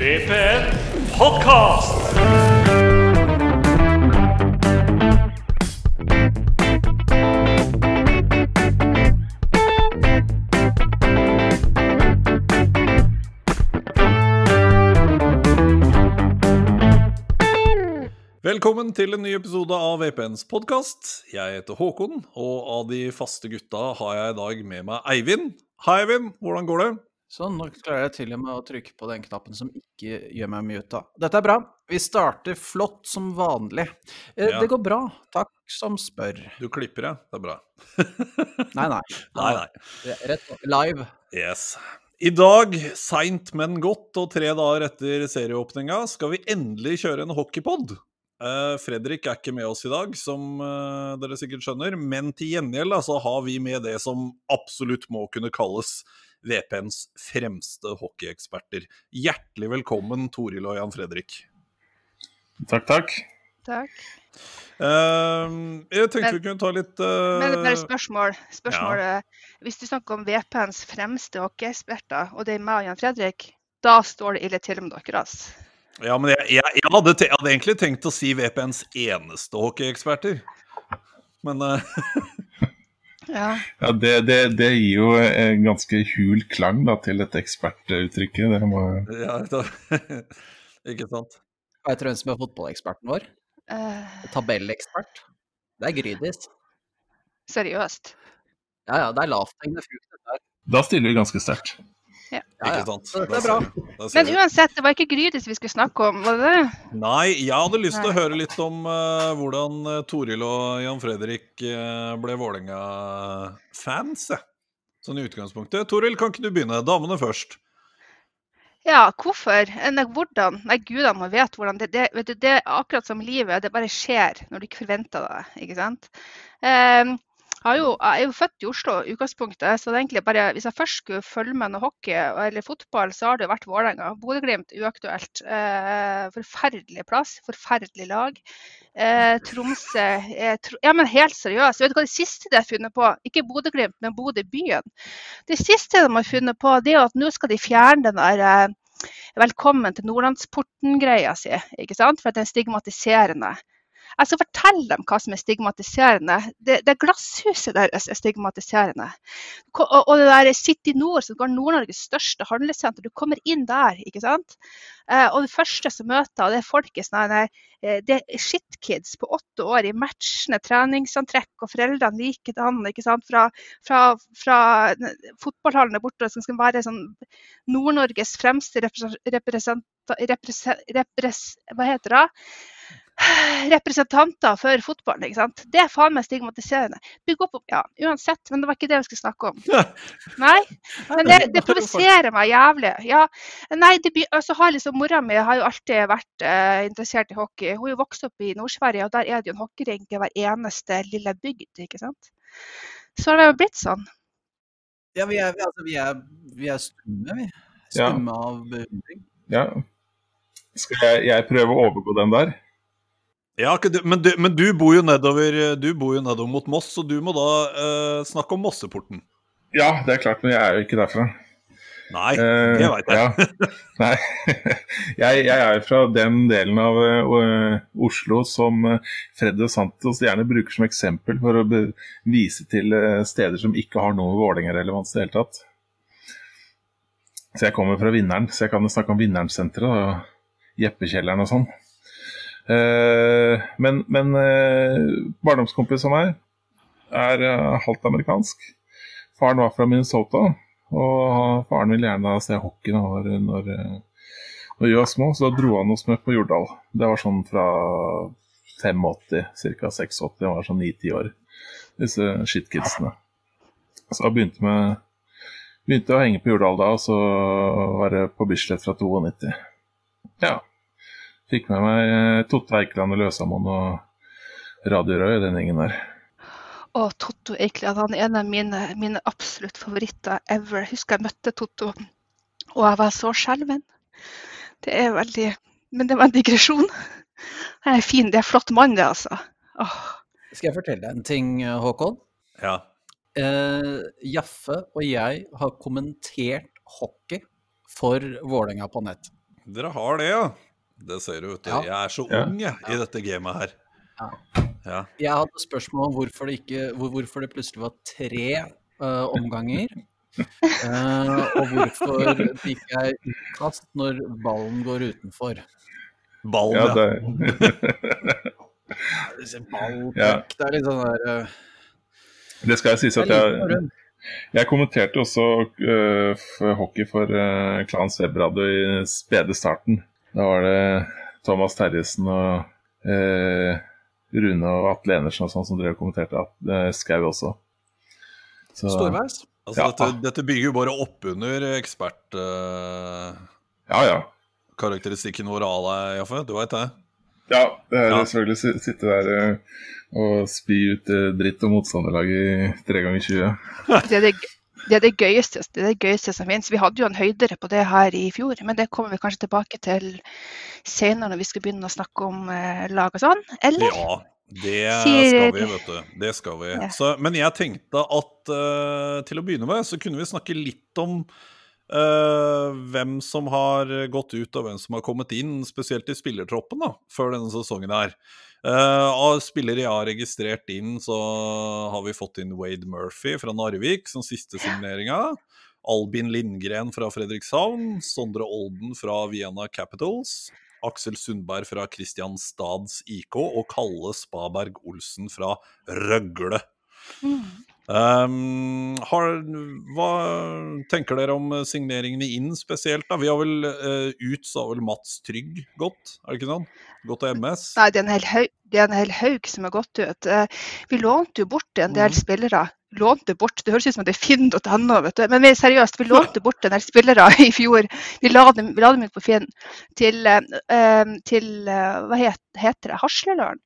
VPN Podcast. Velkommen til en ny episode av VPNs podkast. Jeg heter Håkon, og av de faste gutta har jeg i dag med meg Eivind. Hei, Eivind. Hvordan går det? Sånn, nå klarer jeg til og med å trykke på den knappen som ikke gjør meg muta. Dette er bra. Vi starter flott som vanlig. Eh, Ja. Det går bra. Takk som spør. Du klipper, ja. Det er bra. Nei, nei. Nei, nei. Rett på. Live. Yes. I dag, seint, men godt, og tre dager etter serieåpninga, skal vi endelig kjøre en hockeypod. Eh, Fredrik er ikke med oss i dag, som eh, dere sikkert skjønner, men til gjengjeld så har vi med det som absolutt må kunne kalles VPNs fremste hockeyeksperter. Hjertelig velkommen, Toril og Jan Fredrik. Takk, takk. Takk. Uh, jeg tenkte Men- vi kunne ta litt uh, Men bare spørsmål. Spørsmålet Hvis du snakker om VPNs fremste hockeyeksperter, og det er meg og Jan Fredrik, da står det ille til med dere. Altså. Ja, men jeg, jeg, jeg, hadde, te- jeg hadde egentlig tenkt å si VPNs eneste hockeyeksperter. Men eh, Ja. Ja, det, det, det gir jo en ganske hul klang da, til dette ekspertuttrykket. Det må... ja, da, Ikke sant? Hva heter hun som er fotballeksperten vår? Uh... Tabellekspert? Det er Grydis. seriøst. Ja ja, det er lavthengende frukt. Da stiller vi ganske sterkt. Ja, Ikke sant? Da er bra. Men uansett, det var ikke Grydis vi skulle snakke om, var det det? Nei, jeg hadde lyst til å høre litt om uh, hvordan eh, Toril og Jan Fredrik uh, ble Vålerenga-fans, jeg. Sånn i utgangspunktet. Toril, kan ikke du begynne? Damene først. Ja, hvorfor? Nei, hvordan? Nei, gudene må vite hvordan. Det, det, vet du, det er akkurat som livet, det bare skjer når du ikke forventer det. ikke sant? Har jo, jeg er jo født i Oslo i utgangspunktet, så det er egentlig bare, hvis jeg først skulle følge med noe hockey eller fotball, så har det vært Vålerenga. Bodø-Glimt uaktuelt. Eh, forferdelig plass, forferdelig lag. Eh, Tromsø er tr Ja, men helt seriøst. Vet du hva det siste de har funnet på? Ikke Bodø-Glimt, men Bodø-byen. Det siste de har funnet på, det er at nå skal de fjerne den der eh, velkommen til Nordlandsporten-greia si, ikke sant? for at den er stigmatiserende. Jeg skal fortelle dem hva som er stigmatiserende. Det, det glasshuset deres er stigmatiserende. Og, og det der City Nord, som går Nord-Norges største handlesenter, du kommer inn der, ikke sant. Eh, og det første som møter, det er folket sånn eh, det er shitkids på åtte år i matchende treningsantrekk, og foreldrene likedan, ikke sant. Fra, fra, fra fotballhallen der borte, som skal være sånn Nord-Norges fremste representant, repres, repres, hva heter det? Representanter for fotballen. ikke sant? Det er faen meg stigmatiserende. Bygg opp, ja, uansett, men det var ikke det vi skulle snakke om. Nei, men det, det provoserer meg jævlig. Ja, nei, det, altså, har liksom, Mora mi har jo alltid vært eh, interessert i hockey. Hun er jo vokst opp i Nord-Sverige, og der er det jo en hockeyring i hver eneste lille bygd. ikke sant? Så har det jo blitt sånn. Ja, vi er, vi, altså, vi er, vi er stumme, vi. Ja. Av beundring. Ja. Skal jeg, jeg prøve å overgå den der? Ja, men, du, men du bor jo nedover Du bor jo nedover mot Moss, så du må da eh, snakke om Mosseporten. Ja, det er klart, men jeg er jo ikke derfra. Nei, Eh, det veit jeg. Ja. Nei. jeg, jeg er jo fra den delen av uh, Oslo som uh, Freddy Santos gjerne bruker som eksempel for å vise til eh, steder som ikke har noe Vålerenga-relevans i det hele tatt. Så jeg kommer fra Vinneren, så jeg kan snakke om Vinnerensenteret og Jeppekjelleren og sånn. Eh, men men eh, barndomskompis av meg er eh, halvt amerikansk. Faren var fra Minnesota. Og faren ville gjerne se hockey når, når, når vi var små, så da dro han oss med på Jordal. Det var sånn fra 85, ca. 86, han var sånn 9-10 år, disse shitkidsene. Så jeg begynte, med, begynte å henge på Jordal da, og så var det på Bislett fra 92. Ja. Fikk med meg eh, Totte Eikeland og Løsamann og Radio Rød i den gjengen der. Og Totto Eikeland han er en av mine, mine absolutt favoritter ever. Jeg husker jeg møtte Totto, og jeg var så skjelven. Det er veldig Men det var en digresjon. Han er fin, det er en flott mann, det, altså. Åh. Skal jeg fortelle deg en ting, Håkon? Ja. Eh, Jaffe og jeg har kommentert hockey for Vålerenga på nett. Dere har det, ja. Det ser du, vet du. Ja. Jeg er så ung jeg, i dette gamet her. Ja. Ja. Jeg hadde spørsmål om hvorfor det, ikke, hvor, hvorfor det plutselig var tre uh, omganger. Uh, og hvorfor fikk ikke er utkast når ballen går utenfor. Ballen, Ja, det, ball, Ja. Det er litt sånn der uh... det skal sies at jeg, jeg kommenterte også uh, hockey for uh, Klan Svebradio i spede starten. Da var det Thomas Terjesen og eh, Rune og Atle Enersen og sånn som drev og kommenterte. At, eh, Skau også. Så, Storveis. Altså, Ja. dette, dette bygger jo bare opp under ekspertkarakteristikken ja, ja. vår av deg, Jaffe. Du veit det? Ja, det er Ja. selvfølgelig å sitte der øh, og spy ut øh, dritt om motstanderlaget i 3 ganger 20. Det er det, gøyeste, det er det gøyeste som finnes. Vi hadde jo en høydere på det her i fjor, men det kommer vi kanskje tilbake til senere når vi skal begynne å snakke om eh, lag og sånn, eller? Ja, det skal vi, vet du. Det skal vi. Ja. Så, men jeg tenkte at uh, til å begynne med så kunne vi snakke litt om uh, hvem som har gått ut og hvem som har kommet inn, spesielt i spillertroppen da, før denne sesongen her. Eh, av spillere jeg har registrert inn, så har vi fått inn Wade Murphy fra Narvik som siste signeringa. Albin Lindgren fra Fredrikshavn. Sondre Olden fra Vienna Capitals. Aksel Sundberg fra Kristianstads IK og Kalle Spaberg Olsen fra Røgle. Mm. Um, har, hva tenker dere om signeringene inn spesielt? da? Vi har vel uh, ut, sa vel Mats Trygg godt, er det ikke sånn? Gått til MS? Nei, det er en hel haug, det er en hel haug som har gått ut. Eh, Vi lånte jo bort en del Mhm. spillere. Lånte bort, Det høres ut som det er finn.no. Men vi, seriøst, vi lånte bort en del spillere i fjor. Vi la dem, vi la dem ut på Finn til, eh, til hva het, heter det, Hasleløren.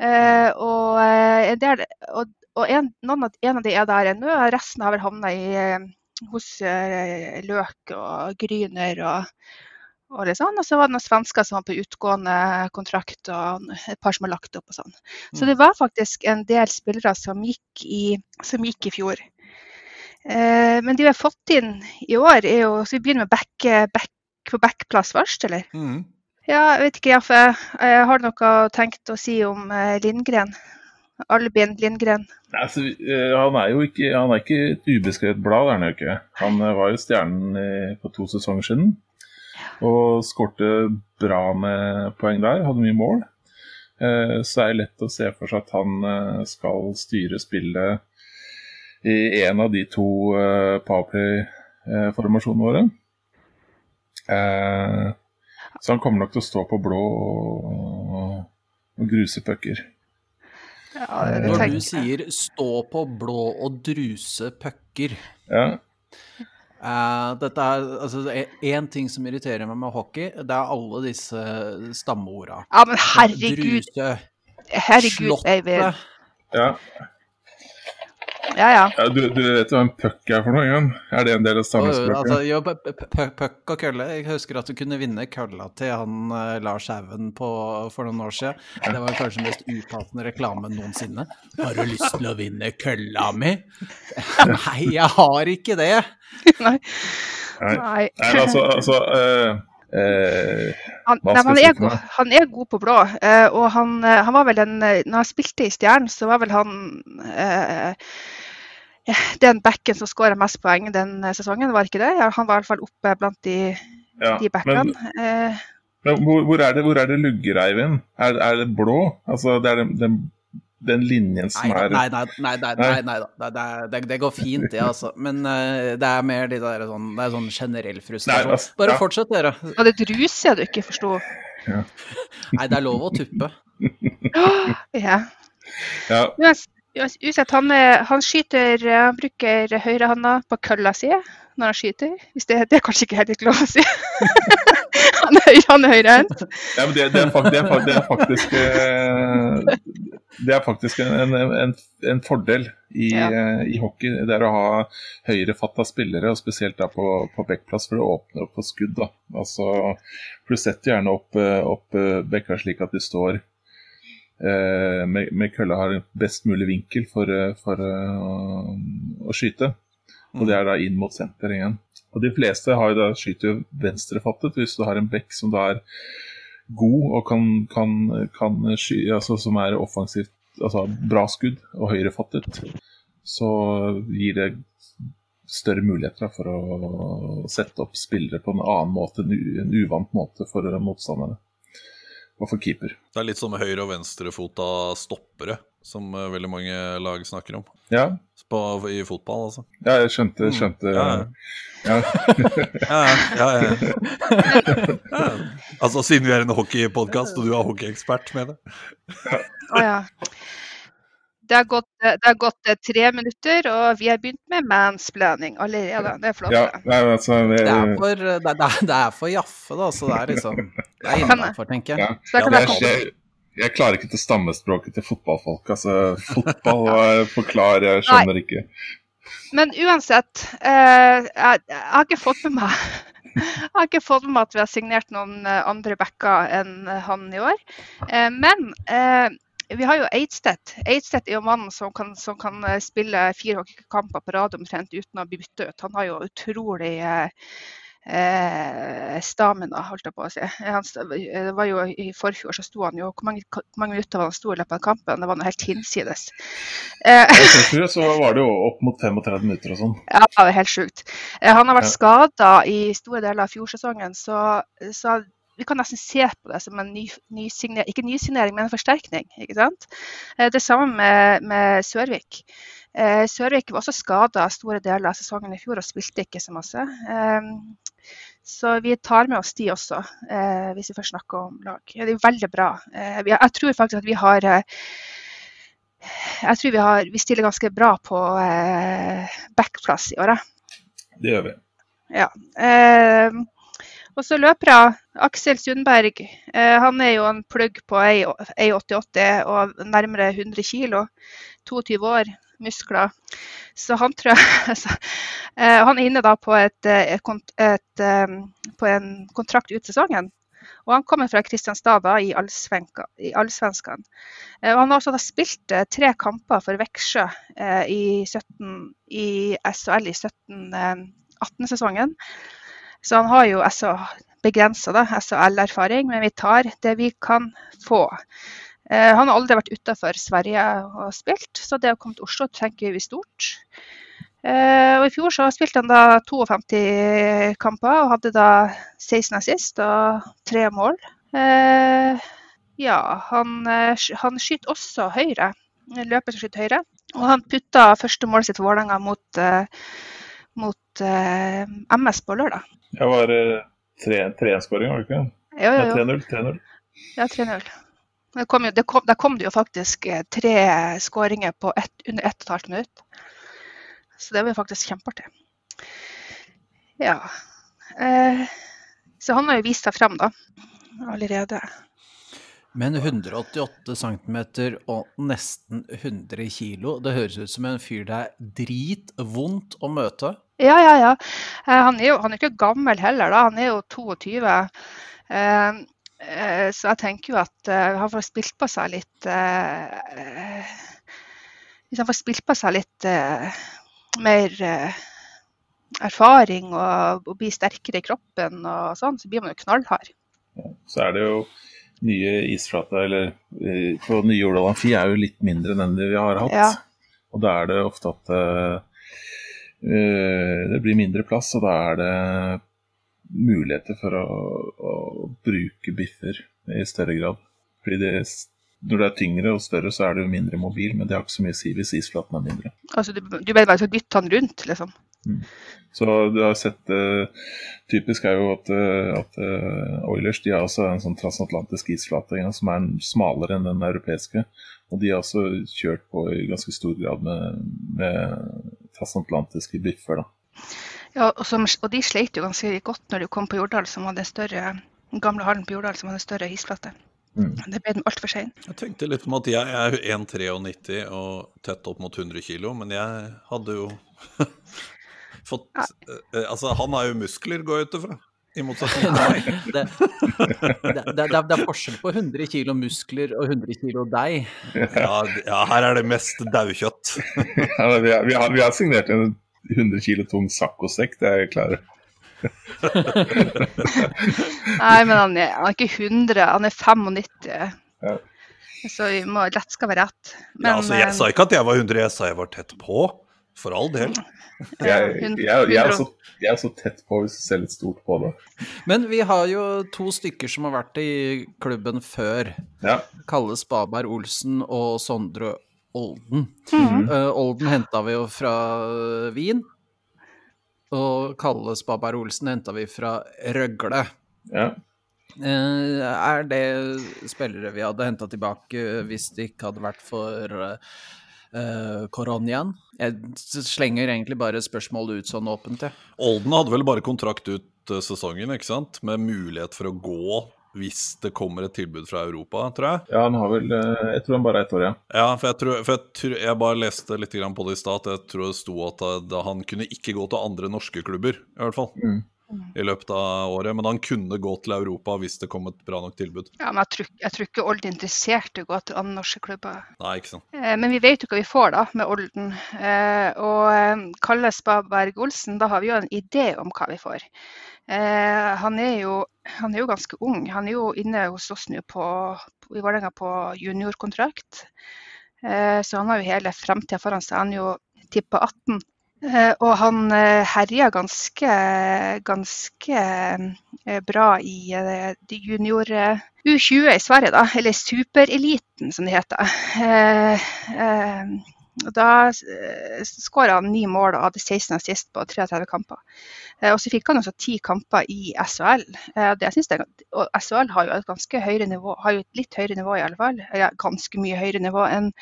Eh, og en del, og, og en, noen av, en av de er der ennå, resten har vel havna eh, hos uh, Løk og Gryner og, og litt sånn. Og så var det noen svensker som var på utgående kontrakt, og et par som har lagt opp og sånn. Så Mm. det var faktisk en del spillere som gikk i, som gikk i fjor. Uh, men de vi har fått inn i år, er jo Så vi begynner med back, back, på backplass først, eller? Mm. Ja, jeg vet ikke, Jaffe. Har noe tenkt å si om Lindgren. Albin Lindgren. Altså, eh, han er jo ikke, han er ikke et ubeskrevet blad, er han jo ikke. Han eh, var jo stjernen eh, for to sesonger siden. Og skårte bra med poeng der, hadde mye mål. Så Så er det lett å se for seg at han skal styre spillet i en av de to Powerplay-formasjonene våre. Så han kommer nok til å stå på blå og gruse pucker. Ja, Når tenker du sier 'stå på blå og druse pucker' Ja, Uh, Dette er altså én ting som irriterer meg med hockey, det er alle disse stammeorda. Ja, men herregud, Druse, herregud, slottet. Ja. Ja, ja. Ja, du, du vet hva en puck er for noe Igjen. Er det en del av stammespråket? altså, pu- pu- puck og kølle. Jeg husker at du kunne vinne kølla til han uh, Lars Haugen for noen år siden. Det var kanskje den mest upassende reklamen noensinne. Har du lyst til å vinne kølla mi? Nei, jeg har ikke det. Nei. Nei. Nei. Nei, altså, altså uh... eh, Han, nei, han, er god, han er god på blå. eh, og han, eh, han var vel en Når han spilte i Stjernen, så var vel han eh, den backen som skåra mest poeng den eh, sesongen, var ikke det? Han var i hvert fall oppe blant de, ja. de Men, backene. Eh, men hvor, hvor er det, hvor er det lugger, Eivind? Er, er det blå? Altså, det er den, den, den linjen som Nei, er nei, nei, nei, nei, nei, nei da. Det, det, det, går fint, det, altså. Men uh, det er mer de der sånn, det er sånn generell frustrasjon. Altså, Bare ja. fortsett, dere. var det druse du ikke forsto? Nei, det er lov å tuppe. Ja. Ja, uansett han, er- han skyter eh, Han bruker høyrehånda på kølla si når han skyter. Det, det er kanskje ikke helt lov å si. han er, høyre- han er høyrehendt. ja men det, det, er, fakt- det, er, fakt- det er faktisk eh, Det er faktisk en, en, en, fordel i, Ja. eh, i hockey. Det er å ha høyrefatta spillere, og spesielt da på, på backplass, for det åpner opp for skudd. da. Altså, for Du setter gjerne opp, eh, opp eh, bekka slik at de står eh, med, med kølla har best mulig vinkel for, eh, for eh, å, å skyte. Og det er da inn mot senter igjen. Og de fleste har jo da, skyter jo venstrefattet hvis du har en bekk som da er god og kan, kan, kan sky, altså som er offensivt, altså bra skudd, og høyrefattet. Så gir det større muligheter for å sette opp spillere på en annen måte, en, en uvant måte for motstanderne. Og for keeper. Det er litt som høyre- og venstrefota stoppere, som eh, veldig mange lag snakker om. Ja, På, I fotball, altså. ja jeg skjønte, skjønte Ja, ja. Ja, ja, ja, ja. ja. Altså, siden vi er en hockeypodkast, og du er hockeyekspert mener jeg. Å ja. Det har, gått, det har gått eh, tre minutter, og vi har begynt med mansplaining allerede. Det er flott. ja det. nei, altså, det, Det er for, det, er- det, er- det er for Jaffe, da, så det er liksom Det er innafor, tenker jeg. ja. Kan jeg, jeg jeg, jeg klarer ikke til stammespråket til fotballfolk. Altså, fotball, forklarer, forklar, jeg skjønner ikke. Men uansett, eh, jeg, jeg har ikke fått med meg jeg har ikke fått med meg at vi har signert noen eh, andre backer enn han i år. Eh, men eh, vi har jo Eidstedt. Eidstedt er jo mannen som kan, som kan eh, spille fire hockeykamper på rad omtrent uten å bli bytta ut. Han har jo utrolig eh, eh, stamina, holdt jeg på å si. Han, det var jo I forfjor så sto han jo Hvor mange, hvor mange minutter var han sto i løpet av kampen? Det var noe helt hinsides. Eh, I forfjor så var det jo opp mot 35 minutter og sånn. Ja, det er helt sjukt. Eh, Han har vært Ja. skada i store deler av fjorsesongen, så, så vi kan nesten se på det som en ny, nysigner, ikke nysignering, men en forsterkning. ikke sant? Eh, Det samme med, med Sørvik. Eh, Sørvik var også skada store deler av sesongen i fjor og spilte ikke så masse. Eh, Så vi tar med oss de også, eh, hvis vi først snakker om lag. Ja, Det er veldig bra. Vi- Jeg tror faktisk at vi har jeg tror vi, har, vi stiller ganske bra på backplass i året. Det gjør vi. Ja. Eh, og så løpere. Aksel Sundberg. Eh, han er jo en plugg på 1,88 og nærmere 100 kg. 22 år, muskler. Så han tror jeg så, eh, Han er inne da på, et, eh, et, et, på en kontrakt ut sesongen. Og han kommer fra Kristianstad da, i Allsvenskan. Eh, han har også da spilt tre kamper for Veksjø i, 17, i SHL i 17-18-sesongen. Så han har jo altså, begrensa SAL-erfaring, men vi tar det vi kan få. Eh, han har aldri vært utafor Sverige og spilt, så det å komme til Oslo tenker vi stort. Eh, og I fjor så spilte han da 52 kamper og hadde da 16 assist og tre mål. Eh, ja, han, eh, han skyter også høyre. Løper som skyter høyre. Og han putta første målet sitt Vålerenga mot, eh, mot eh, MS på lørdag. Det var eh, 3-1-skåring, var det ikke? Jo, jo, Ja, jo. 3-0. 3-0. Ja, 3-0. Det kom jo, det kom, der kom det jo faktisk eh, tre skåringer på ett, under ett og et halvt minutt. Så det var jo faktisk kjempeartig. Ja. Eh, så han har jo vist seg frem, da. Allerede. Men 188 cm og nesten 100 kg, det høres ut som en fyr det er dritvondt å møte. Ja, ja, ja. Eh, han er jo han er ikke gammel heller, da. Han er jo 22. Eh, eh, så jeg tenker jo at eh, han får spilt på seg litt eh, Hvis han får spilt på seg litt eh, mer eh, erfaring og, og blir sterkere i kroppen og sånn, så blir man jo knallhard. Så er det jo nye isflater, eller eh, på nye Jordal Amfi er jo litt mindre enn den vi har hatt. Ja. Og da er det ofte at eh, eh, det blir mindre plass, og da er det muligheter for å, å bruke biffer i større grad. Fordi det, når det er tyngre og større, så er det jo mindre mobil, men det har ikke så mye å si hvis isflaten er mindre. Altså, du, du bare skal dytte den rundt, liksom. Så du har sett uh, Typisk er jo at, eh, at uh, Oilers de har også en sånn transatlantisk isflate ja, som er smalere enn den europeiske. Og de har også kjørt på i ganske stor grad med, med transatlantiske biffer. da. Ja, og, som, og de sleit jo ganske godt når de kom på Jordal, som hadde større den gamle hallen på Jordal som hadde større isflate. Mm. Det ble den altfor sein. Jeg tenkte litt om at jeg er 1,93 og tett opp mot 100 kg, men jeg hadde jo fått ja. Altså, han har jo muskler, går jeg ut ifra. I motsetning til meg. Det, det, det, det, det er forskjell på 100 kg muskler og 100 kg deig. Ja, ja, her er det mest daukjøtt. Ja, vi, har, vi, har, vi har signert en 100 kilo tung saccosekk, det er jeg klar over. Nei, men han er, han er ikke 100, han er 95. Ja. Så vi må, rett skal være rett. ja, altså, jeg eh, sa ikke at jeg var 100, jeg sa jeg var tett på. For all del. Jeg, jeg, jeg, er så, jeg er så tett på hvis du ser litt stort på det. Men vi har jo to stykker som har vært i klubben før. Ja. Kalle Spaberg Olsen og Sondre Olden. Mm -hmm. uh, Olden henta vi jo fra eh, Wien. Og Kalle Spaberg Olsen henta vi fra Røgle. ja. Uh, er det spillere vi hadde henta tilbake hvis det ikke hadde vært for uh, koronaen? Jeg slenger egentlig bare spørsmålet ut sånn åpent, jeg. Olden hadde vel bare kontrakt ut eh, sesongen, ikke sant? Med mulighet for å gå hvis det kommer et tilbud fra Europa, tror jeg. ja, han har vel eh, Jeg tror han bare er ett år, ja. Ja, for jeg, tror, for jeg, tror, jeg bare leste litt på det i stad. at Jeg tror det sto at han kunne ikke gå til andre norske klubber, i hvert fall. Mm. I løpet av året. Men han kunne gå til Europa hvis det kom et bra nok tilbud. Ja, men jeg tror, jeg tror ikke Olden er interessert i å gå til andre norske klubber. Nei, ikke sant. Eh, Men vi vet jo hva vi får da med Olden. Eh, og eh, Kalle Spaberg Olsen, da har vi jo en idé om hva vi får. Eh, han, er jo, han er jo ganske ung. Han er jo inne hos oss nå på, i Vålerenga på juniorkontrakt. Eh, så han har jo hele fremtida foran seg. Han er jo tippa 18. Eh, og han eh, herja ganske, ganske eh, bra i junior eh, U20 i Sverige, da. Eller supereliten, som det heter. Og da skåra han ni mål og hadde 16 assist på 33 kamper. Og så fikk han også ti kamper i SHL. Og SHL har jo et ganske høyere nivå, har jo et litt høyere nivå i alle fall. eller ganske mye høyere nivå enn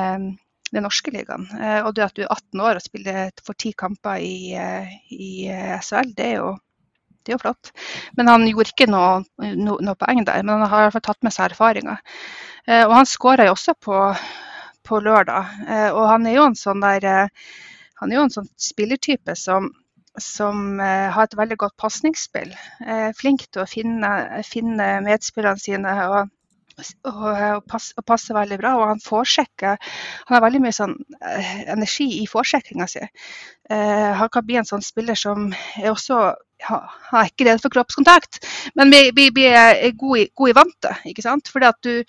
eh, den norske ligaen. Eh, og det at du er 18 år og spiller for ti kamper i, eh, i eh, SHL, det er jo det er jo flott. Men han gjorde ikke noe, no, noe poeng der, men han har i hvert fall tatt med seg erfaringer. Og han skåra jo også på, på lørdag. Og han er jo en sånn der Han er jo en sånn spillertype som, som har et veldig godt pasningsspill. Flink til å finne, finne medspillerne sine. og og, og, pass, og passer veldig bra. Og han forsjekker Han har veldig mye sånn eh, energi i forsjekkinga si. Eh, han kan bli en sånn spiller som er også ja, Han er ikke redd for kroppskontakt, men blir, blir er god, i, vantet. ikke sant? Fordi at du,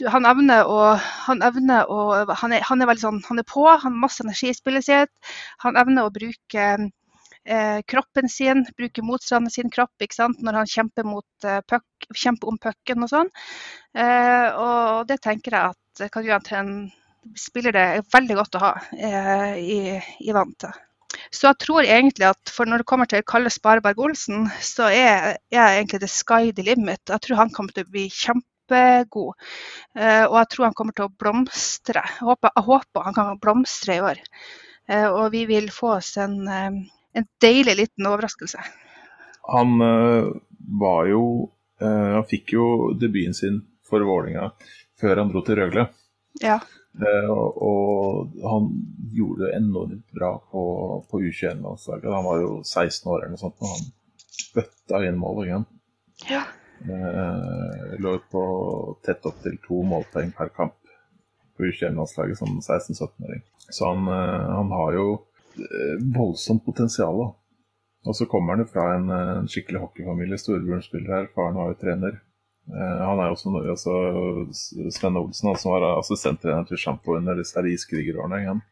du, han evner å Han evner å han er, han er veldig sånn Han er på, han har masse energi i spillet sitt. Han evner å bruke eh, kroppen sin, bruker motstanderen sin kropp når han kjemper, mot, eh, puck, kjemper om pucken og sånn. Eh, og det tenker jeg at kan gjøre han en spiller det veldig godt å ha eh, i, i vantet. Så jeg tror egentlig at for når det kommer til Kalle Spareberg Olsen, så er, jeg egentlig the sky the limit. Jeg tror han kommer til å bli kjempegod. Eh, og jeg tror han kommer til å blomstre. Jeg håper, jeg håper han kan blomstre i år. Eh, og vi vil få oss en, eh, en deilig liten overraskelse. Han øh, var jo øh, Han fikk jo debuten sin for Vålinga før han dro til Røgle. Ja. Eh, og, og han gjorde det enormt bra på, på U21-landslaget. Han var jo 16 år eller noe sånt, og han bøtta inn mål igjen. ja. Eh, lå på tett opp til to målpoeng per kamp på U21-landslaget som 16-17-åring. Så han, eh, han har jo eh, voldsomt potensial. da. Og så kommer han jo fra en, eh, en skikkelig hockeyfamilie. Storebroren spiller her, faren var jo trener. Eh, han er jo også, også Sven Olsen, han som var assistenttrener til Sjampo under disse iskrigerårene igjen.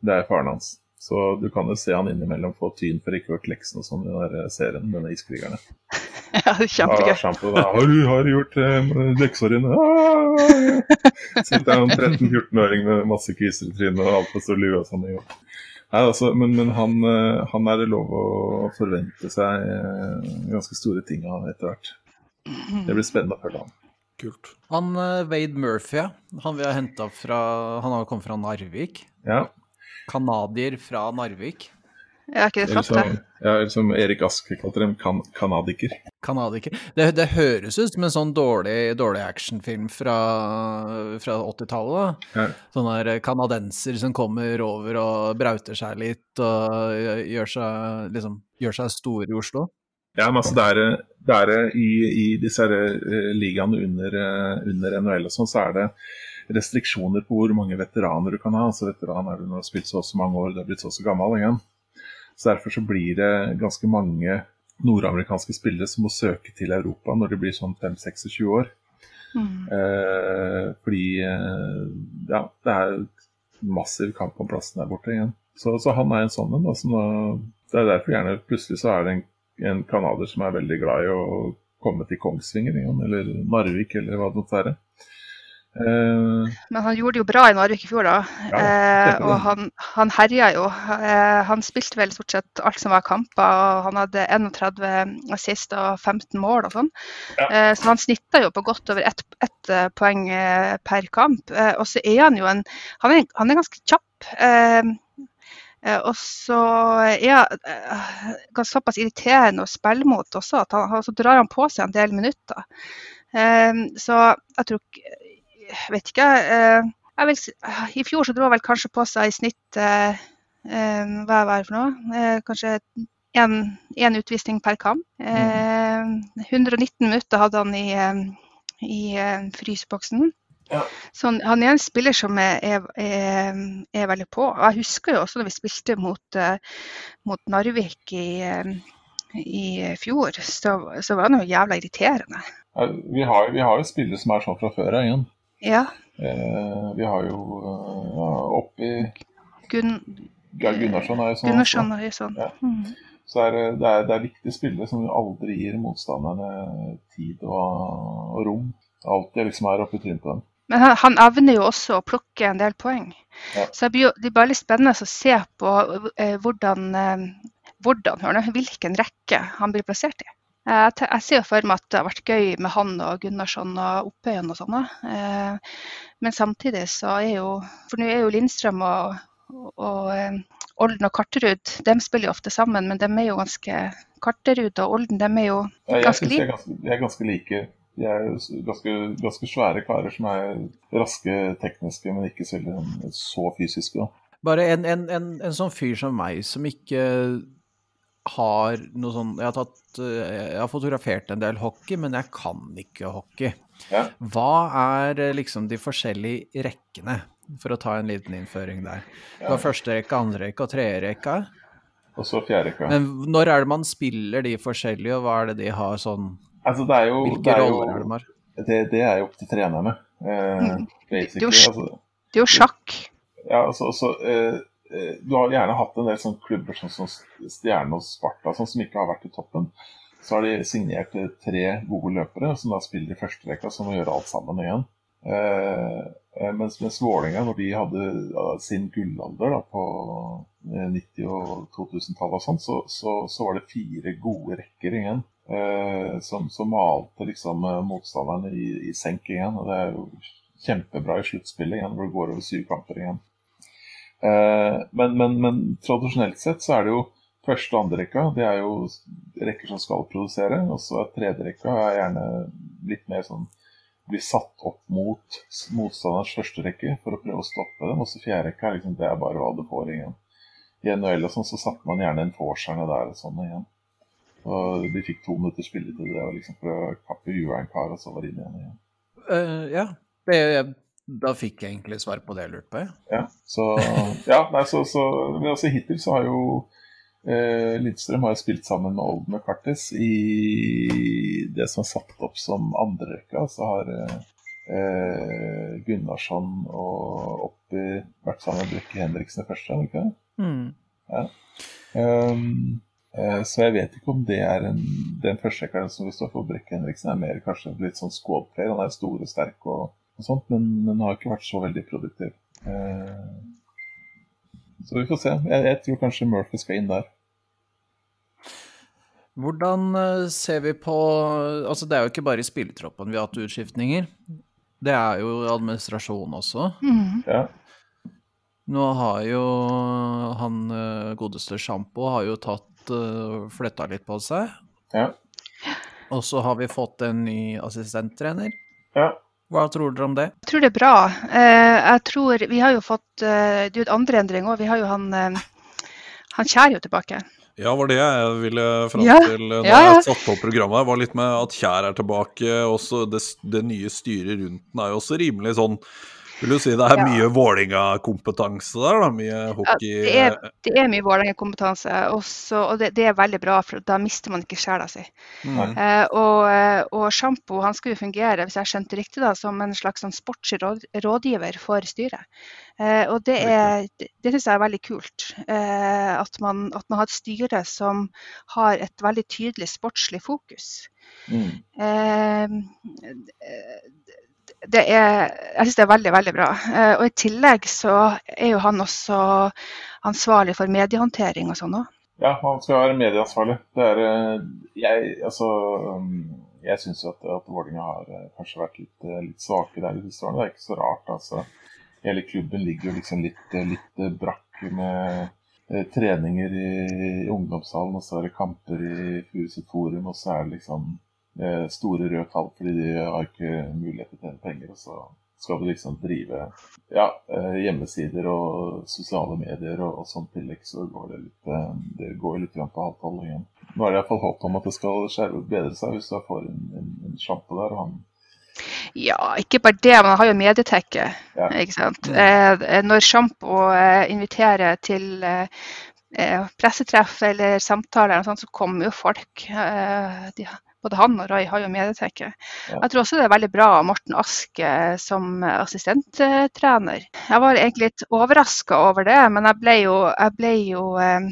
Det er faren hans. Så du kan jo se han innimellom få tyn for ikke å gjort leksene og sånn i den der serien, denne iskrigerne. ja det er kjempegøy. Ja, da. Har du har du gjort eh, leksa dine? Ah, Sitter en 13-14-åring med masse kviser i trynet og altfor stor lue og sånn. Nei, altså, men men han, eh, han er det lov å forvente seg eh, ganske store ting av etter hvert. Det blir spennende å følge han. Kult. Han eh, Wade Murphy, han vi har henta fra Han har kommet fra Narvik. Ja, Canadier fra Narvik. Er ikke det flott, det? ja, eller som Erik Ask kalte dem, kan, kanadiker. Kanadiker. Det, det høres ut som en sånn dårlig, dårlig actionfilm fra, fra 80-tallet. Ja. Sånne kanadenser som kommer over og brauter seg litt og gjør seg, liksom, gjør seg store i Oslo. Ja, men altså det er, det er i, i disse eh, ligaene under, eh, under NHL og sånn, så er det restriksjoner på hvor mange veteraner du kan ha. Altså Veteran er du når du har spilt så og så mange år, du har blitt så og så gammel igjen. Så Derfor så blir det ganske mange nordamerikanske spillere som må søke til Europa når de blir sånn 5-26 år. Mm. Eh, fordi eh, ja, det er massiv kamp om plassen der borte igjen. Så, så han er en sånn en. Det er derfor gjerne plutselig så er det en, en canadier som er veldig glad i å komme til Kongsvinger igjen, eller Narvik, eller hva det måtte være. Eh, Men han gjorde det jo bra i Narvik i fjor, da. Ja, eh, og han, han herja jo. Eh, han spilte vel stort sett alt som var kamper. og Han hadde 31 assist og 15 mål og sånn. Ja. Så han snitta jo på godt over ett ett, poeng per kamp. Og så er han jo en Han er, han er ganske kjapp. Og så er han såpass irriterende å spille mot også, at han, så drar han på seg en del minutter. Så jeg tror ikke vet ikke. eh, vil, I fjor så dro vel kanskje på seg i snitt eh, eh, Hva var det for noe? Eh, kanskje én utvisning per kamp. Eh, 119 minutter hadde han i, i fryseboksen. Ja. Så han, han er en spiller som er, er, er, veldig på. Og jeg husker jo også da vi spilte mot, mot Narvik i, i fjor, så, så var han jo jævla irriterende. ja, vi, har, vi har jo spillere som er sånn fra før av igjen. Ja. Eh, vi har jo eh, ja, oppi Gun ja, Gunnarsson er jo sånn. Gunnarsson er jo sånn. Ja. Mm. Så er det, det, er, det er viktige spillere som aldri gir motstanderne tid og, og rom. Alltid liksom er oppe i trynet på dem. Men han, han evner jo også å plukke en del poeng. Ja. Så det blir blir veldig spennende å se på eh, hvordan, eh, hvordan hvilken rekke han blir plassert i. Eh, Jeg, ser jo for meg at det har vært gøy med han og Gunnarsson og Oppøyen og sånne. Eh, Men samtidig så er jo For nå er jo Lindstrøm og, og, og eh, Olden og Karterud de spiller jo ofte sammen, men de er jo ganske Karterud og Olden de er jo ganske er like. ganske, de er ganske like. De er ganske, ganske svære karer som er raske tekniske, men ikke så, så fysiske. Da. Bare en, en, en, en sånn fyr som meg, som ikke har noe sånn Jeg har, tatt, eh, jeg har fotografert en del hockey, men jeg kan ikke hockey. Ja. Hva er eh, liksom de forskjellige rekkene, for å ta en liten innføring der? Du har første rekke, andre rekke og tredje rekke. Og så fjerde rekke. Men når er det man spiller de forskjellige, og hva er det de har sånn Altså, det er jo, det Hvilke er roller er det de har? det, det er jo opp til trenerne. Eh, Mm. basically. Det er jo- Altså, Det er jo sjakk. Ja, altså, altså eh, eh, Du har gjerne hatt en del sånne klubber sånn som Stjerne og Sparta sånn, som ikke har vært i toppen. Så har de signert eh, tre gode løpere som da spiller i førsterekka, som må gjøre alt sammen igjen. Eh, eh, mens, mens Vålerenga, når de hadde sin gullalder da, på eh, 90- og 2000-tallet, og sånn, så, så, så var det fire gode rekker igjen. Eh, som, som malte liksom eh, motstanderne i, i senk igjen. og Det er jo kjempebra i sluttspillet igjen, hvor det går over syv kamper igjen. Eh, men, men, men tradisjonelt sett så er det jo første og andre rekka. Det er jo rekker som skal produsere. Og så er tredje rekka er gjerne litt mer sånn blir satt opp mot motstanderens første rekke for å prøve å stoppe dem. Og så fjerde rekka er liksom, det er bare hva du får igjen. I NHL og sånn så satte man gjerne en forserne der og sånn igjen. Og de fikk to minutter spilletid. Det var liksom for å kappe huet av en kar, og så var de inn igjen. igjen. Uh, ja, det, da fikk jeg egentlig svar på det jeg lurte på. Ja. Ja, så, ja, nei, så, så men også Hittil så har jo eh, Lindstrøm har spilt sammen med Olden og Kartis i det som er satt opp som andrerekka. Så har eh, Gunnarsson og Oppi vært sammen med Brekke Henriksen i første, ikke det? Mm. Um, eh, så jeg vet ikke om det er en, den førsterekkeren som vi står for Brekke Henriksen, er mer kanskje litt sånn squad player. Han er stor og sterk og sånt, men, men har ikke vært så veldig produktiv. Eh, så vi får se. Jeg, jeg tror kanskje Murphy skal inn der. Hvordan eh, ser vi på Altså, det er jo ikke bare i spillertroppen vi har hatt utskiftninger. Det er jo administrasjon også. Mm. Ja. Nå har jo han eh, godeste Sjampo har jo tatt uh, flytta litt på seg. Ja. Og så har vi fått en ny assistenttrener. ja. Hva tror dere om det? Jeg tror det er bra. Eh, jeg tror, Vi har jo fått eh, Det er jo andre endring òg. Vi har jo han eh, Han Kjær jo tilbake. Ja, var det jeg ville fram Ja, til da ja, ja. jeg satte opp programmet. var litt med at Kjær er tilbake. Også det, det nye styret rundt den er jo også rimelig sånn Vil du si det er Ja. mye Vålinga-kompetanse der, da? Mye hockey det er- Det er mye Vålerenga-kompetanse, og, det, det er veldig bra, for da mister man ikke sjela si. Mm. Eh, og, eh, og Sjampo han skal jo fungere, hvis jeg skjønte riktig, da, som en slags sånn sportslig råd, rådgiver for styret. Eh, og det, er, det, det syns jeg er veldig kult. Eh, at, man, at man har et styre som har et veldig tydelig sportslig fokus. Mm. Det er, jeg syns det er veldig, veldig bra. Eh, og i tillegg så er jo han også ansvarlig for mediehåndtering og sånn òg. Ja, han skal være medieansvarlig. Det er eh, Jeg, altså um, Jeg syns at, at Vålerenga har eh, kanskje vært litt, litt svake der de siste årene. Det er ikke så rart, altså. Hele klubben ligger jo liksom litt, litt brakk med treninger i, i ungdomshallen, og så er det kamper i Furuset Forum, og så er det liksom store røde tall fordi de har ikke mulighet til å tjene penger. Og så skal vi liksom drive ja, eh, hjemmesider og sosiale medier og, og sånn tillegg, så går det litt, eh, det går litt på halvtall igjen. Nå er det iallfall håp om at det skal skjerve bedre seg hvis du får en, en, en sjampo der. og han Ja, ikke bare det, man har jo medietekke. Ja. Ikke sant? Eh, når Sjampo eh, inviterer til eh, eh, pressetreff eller samtaler, og sånt, så kommer jo folk. Eh, de, både han og Rai har jo medietekket. Ja. Jeg tror også det er veldig bra av Morten Ask eh, som assistenttrener. Jeg var egentlig litt overraska over det, men jeg ble jo, jeg ble jo eh,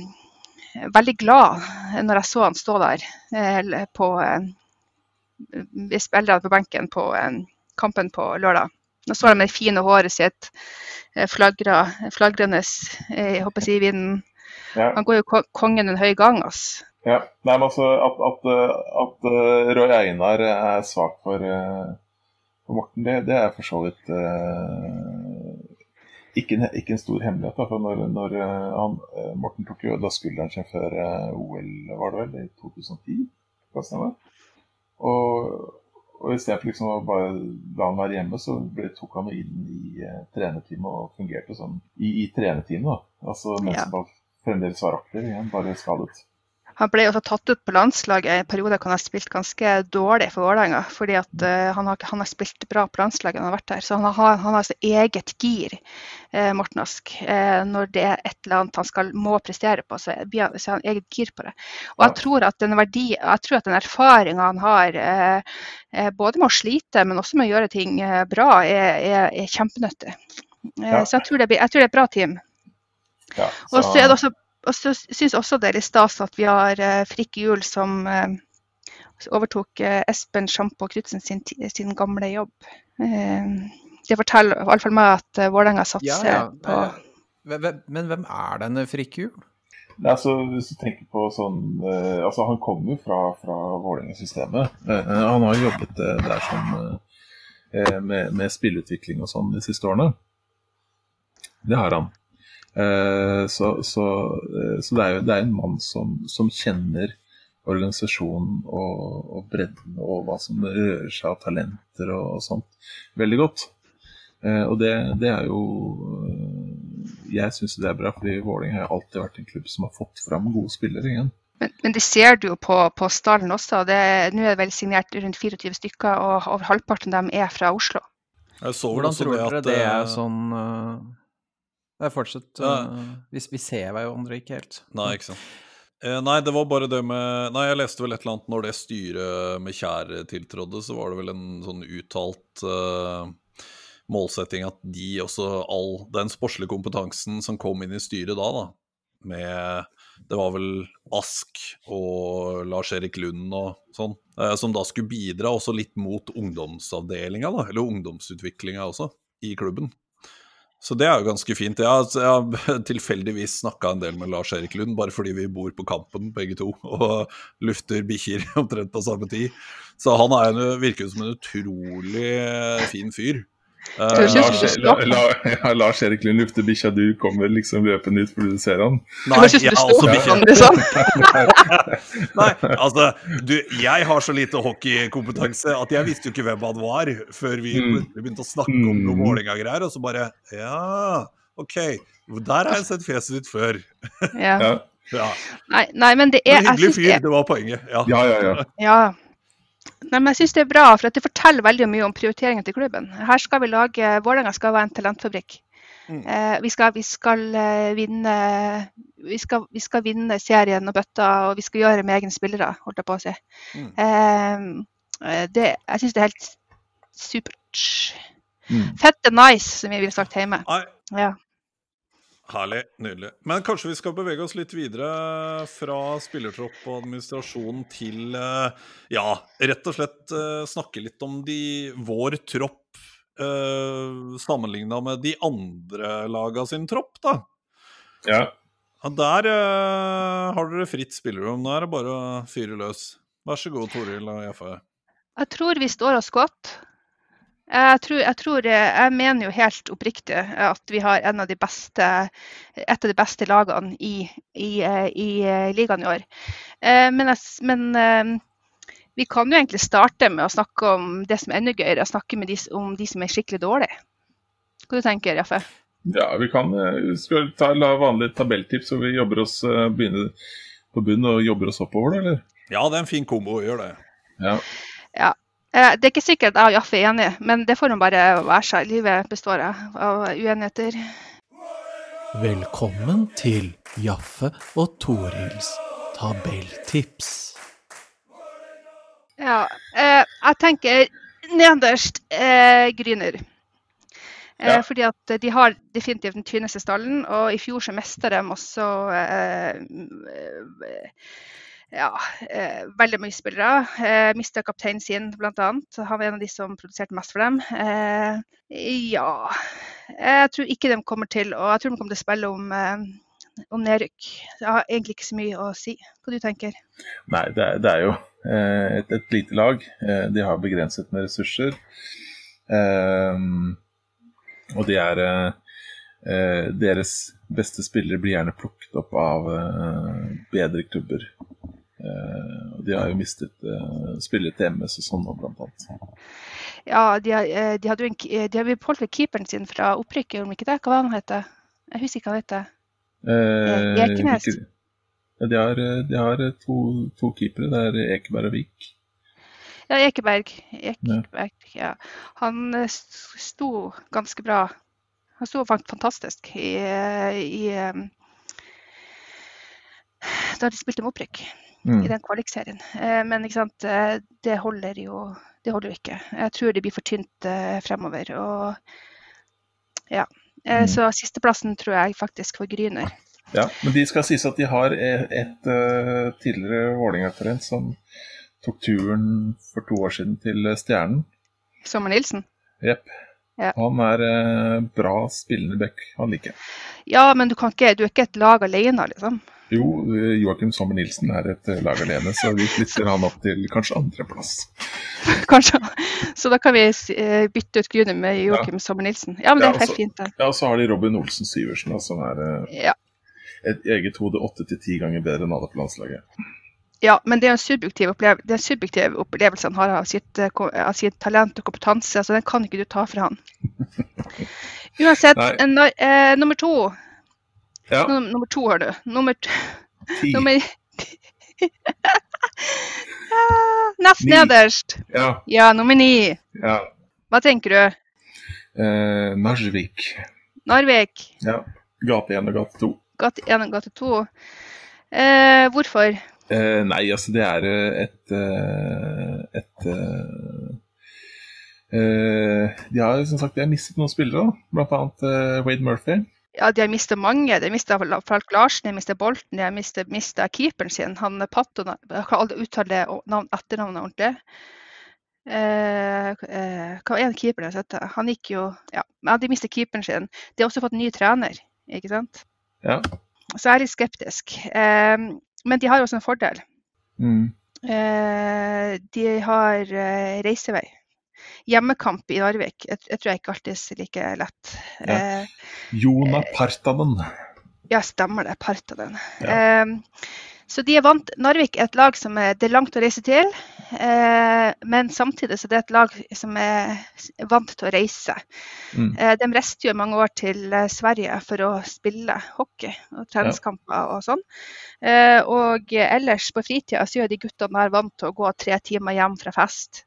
veldig glad når jeg så han stå der eh, på eh, vi spillerne på benken på eh, kampen på lørdag. Nå står han med det fine håret sitt, eh, flagra, flagrende i vinden. Ja. Han går jo kongen en høy gang, ass. Ja, nei, men altså At, at, eh, at eh, Roy Einar er svak for, eh, for Morten, det, det er for så vidt uh, ikke, en, ikke en stor hemmelighet. Da, for når, når han, Morten tok jo da skulderen sin før OL, var det vel, i 2010? Hva stemmer? Og, og istedenfor liksom å bare la han være hjemme, så ble, tok han inn i uh, trenerteamet og fungerte sånn i, i trenerteamet. da. Altså mens Ja. han bare fremdeles var aktiv igjen, bare skadet. Han ble også tatt ut på landslaget i en periode hvor han har spilt ganske dårlig for Vålerenga. Fordi at uh, han, har, han har spilt bra på landslaget når han har vært der. Så han har, han har altså eget gir, eh, Morten Ask. Eh, når det er et eller annet han skal, må prestere på, så blir han, så har han eget gir på det. Og jeg tror at den verdi, jeg tror at den erfaringa han har, eh, eh, både med å slite, men også med å gjøre ting eh, bra, er, er, er kjempenyttig. Ja. Så jeg tror, det blir, jeg tror det er et bra team. Ja, Og så er det også og så syns også det er litt stas at vi har eh, Frikke Juel som eh, overtok eh, Espen Sjampo Knutsen sin, sin gamle jobb. Eh, det forteller i hvert fall meg at uh, Vålerenga satser Ja, ja. på Men hvem er denne Frikkhjul? Nei, altså, hvis du tenker på sånn eh, altså Han kommer jo fra, fra Vålerenga-systemet. Eh, han har jobbet eh, der som eh, med, med spillutvikling og sånn de siste årene. Det har han. Eh, så så, eh, så det er jo det er en mann som, som kjenner organisasjonen og, og bredden og hva som rører seg av talenter og, og sånt veldig godt. Eh, og det, det er jo Jeg syns det er bra, fordi Vålerenga har alltid vært en klubb som har fått fram gode spillere igjen. Men, men det ser du jo på, på stallen også. Nå er det vel signert rundt 24 stykker, og over halvparten av dem er fra Oslo. Jeg så vel Hvordan tror dere at, det er sånn uh, Det er fortsatt Ja. uh, vi, vi ser hverandre ikke helt. Nei, ikke sant. Eh, nei, det var bare det med Nei, jeg leste vel et eller annet når det styret med Kjær tiltrådde, så var det vel en sånn uttalt uh, målsetting at de også All den sportslige kompetansen som kom inn i styret da, da, med Det var vel Ask og Lars-Erik Lund og sånn, eh, som da skulle bidra også litt mot ungdomsavdelinga, da, eller ungdomsutviklinga også, i klubben. Så det er jo ganske fint. Jeg har, jeg har tilfeldigvis snakka en del med Lars-Erik Lund, bare fordi vi bor på Kampen begge to og lufter bikkjer omtrent på samme tid. Så han er en, virker jo som en utrolig fin fyr. Som Lars, la, la, ja, Lars Erik Lund lufter bikkja, du kommer liksom løpende ut fordi du ser han. nei, jeg du er også bikkje. liksom. Nei, altså, du, jeg har så lite hockeykompetanse at jeg visste jo ikke hvem han var før vi Mm. begynte å snakke om noe målinger Vålerenga-greier, og så bare Ja, OK. Der har jeg sett fjeset ditt før. Ja. Ja. Nei, nei, men det er hyggelig fyr, det var poenget. Ja. ja, ja. ja. Nei, men jeg syns det er bra, for at det forteller veldig mye om prioriteringen til klubben. Her skal vi lage Vålerenga skal være en talentfabrikk. Mm. Eh, vi, skal, vi, skal, eh, vinne, vi, skal, vi skal vinne serien og bøtta, og vi skal gjøre det med egne spillere, holdt jeg på å si. Mm. Eh, det, jeg syns det er helt supert. Mm. Fette nice, som vi ville sagt hjemme. I, Ja. Herlig. Nydelig. Men kanskje vi skal bevege oss litt videre fra spillertropp og administrasjon til eh, ja, rett og slett eh, snakke litt om de, vår tropp uh, sammenligna med de andre laga sin tropp, da. Ja. Der eh, har dere fritt spillerom. Nå er det bare å fyre løs. Vær så god, Toril og Jaffe. Jeg tror vi står oss godt. Jeg, tror, jeg, tror, jeg mener jo helt oppriktig at vi har en av de beste, et av de beste lagene i, i, i ligaen i år. Eh, men, jeg, men, eh, vi kan jo egentlig starte med å snakke om det som er enda gøyere, å snakke de, om de som er skikkelig dårlige. Hva du tenker du, Jaffe? Ja, vi kan vi skal ta la vanlig tabelltips, så vi jobber oss begynner på bunnen og jobber oss oppover, da, eller? Ja, det er en fin kombo. å gjøre det. Ja. Eh, det er ikke sikkert jeg og Jaffe er enige, men det får nå bare være seg. Livet består av uenigheter. Velkommen til Jaffe og Torils tabelltips. Ja, eh, jeg tenker nederst eh, Gryner. Eh, Ja. Fordi at de har definitivt den tynneste stallen, og i fjor så mista de også eh, ja, eh, veldig mye spillere. Eh, Mista kapteinen sin, bl.a. Han var en av de som produserte mest for dem. Eh, ja Jeg tror ikke de kommer til og jeg tror de kommer til å spille om, eh, om nedrykk. Jeg har egentlig ikke så mye å si. Hva du tenker Nei, det er, det er jo eh, et, et lite lag. Eh, de har begrenset med ressurser. Ehm, og de er eh, eh, Deres beste spillere blir gjerne plukket opp av eh, bedre klubber. Eh, og de har jo mistet uh, spillere til MS og sånn blant annet. Ja, de, har- eh, de hadde jo en, eh, de har beholdt vel keeperen sin fra opprykket, om ikke det? Hva var han heter? Jeg husker ikke hva han heter. Eh, Ekenes. Ja, de har, eh, de har eh, to, to keepere. Det er Ekeberg og Vik. Ja, Ekeberg. Ekeberg ja. Han eh, sto ganske bra. Han sto fantastisk i, eh, i eh, Da de spilte med opprykk Mm. i den kvalikserien. Eh, Men sant, eh, det holder jo det holder jo ikke. Jeg tror det blir for tynt eh, fremover. Og ja. Eh, Mm. Så sisteplassen tror jeg faktisk for Gryner. Ja, men de skal sies at de har et, et eh, tidligere Vålerenga-talent som tok turen for to år siden til Stjernen. Sommer Nilsen. Jepp. Ja. Han er eh, bra spillende back. Han liker jeg. Ja, men du, kan ikke, du er ikke et lag alene, liksom. Jo, eh, Joakim Sommer Nilsen er et eh, lag alene, så vi flytter han opp til kanskje andreplass. Kanskje. Så da kan vi eh, bytte ut Gryner med Joakim Sommer Nilsen. Ja, men det Ja, er helt altså- fint, det. Ja, og så har de Robin Olsen Syversen, da, som er Ja. et eget hode åtte til ti ganger bedre enn alle på landslaget. ja, men det er en subjektiv, opplev det er en subjektiv opplevelse han har av sitt, av sitt talent og kompetanse, så den kan ikke du ta fra han. Uansett, eh, nummer to. Ja, Num nummer to har du. Nummer, ti. nummer Nest Ni. nederst. Ja, Ja, nummer ni. ja. Hva tenker du? Eh, Narvik. Narvik? Ja. Gate 1 og gate 2. Gate 1 og gate 2. Eh, hvorfor? Eh, nei, altså det er et et eh, et eh, eh, De har som sagt de har mistet noen spillere, bl.a. eh, Wade Murphy. Ja, de har mistet mange. De har mistet Falk Larsen, de har mistet Bolten, de har mistet keeperen sin. Han er Patto, jeg kan aldri uttale navn, etternavnet ordentlig. Eh, eh, hva er keeperen jeg har sett? Han gikk jo Ja, men de mistet keeperen sin. De har også fått ny trener, ikke sant? Ja. Så jeg er litt skeptisk. Eh, men de har jo også en fordel. Mm. Eh, de har eh, reisevei. Hjemmekamp i Narvik. Jeg, jeg tror jeg ikke alltid er like lett. Ja. Eh, Jona Partanen. Ja, stemmer det. Partanen. Ja. Eh, Så de er vant, Narvik er et lag som er, det er langt å reise til, eh, men samtidig så det er et lag som er vant til å reise. Mm. Eh, de reiste jo mange år til eh, Sverige for å spille hockey og treningskamper og sånn. Eh, og ellers på fritida så er de guttene der vant til å gå tre timer hjem fra fest.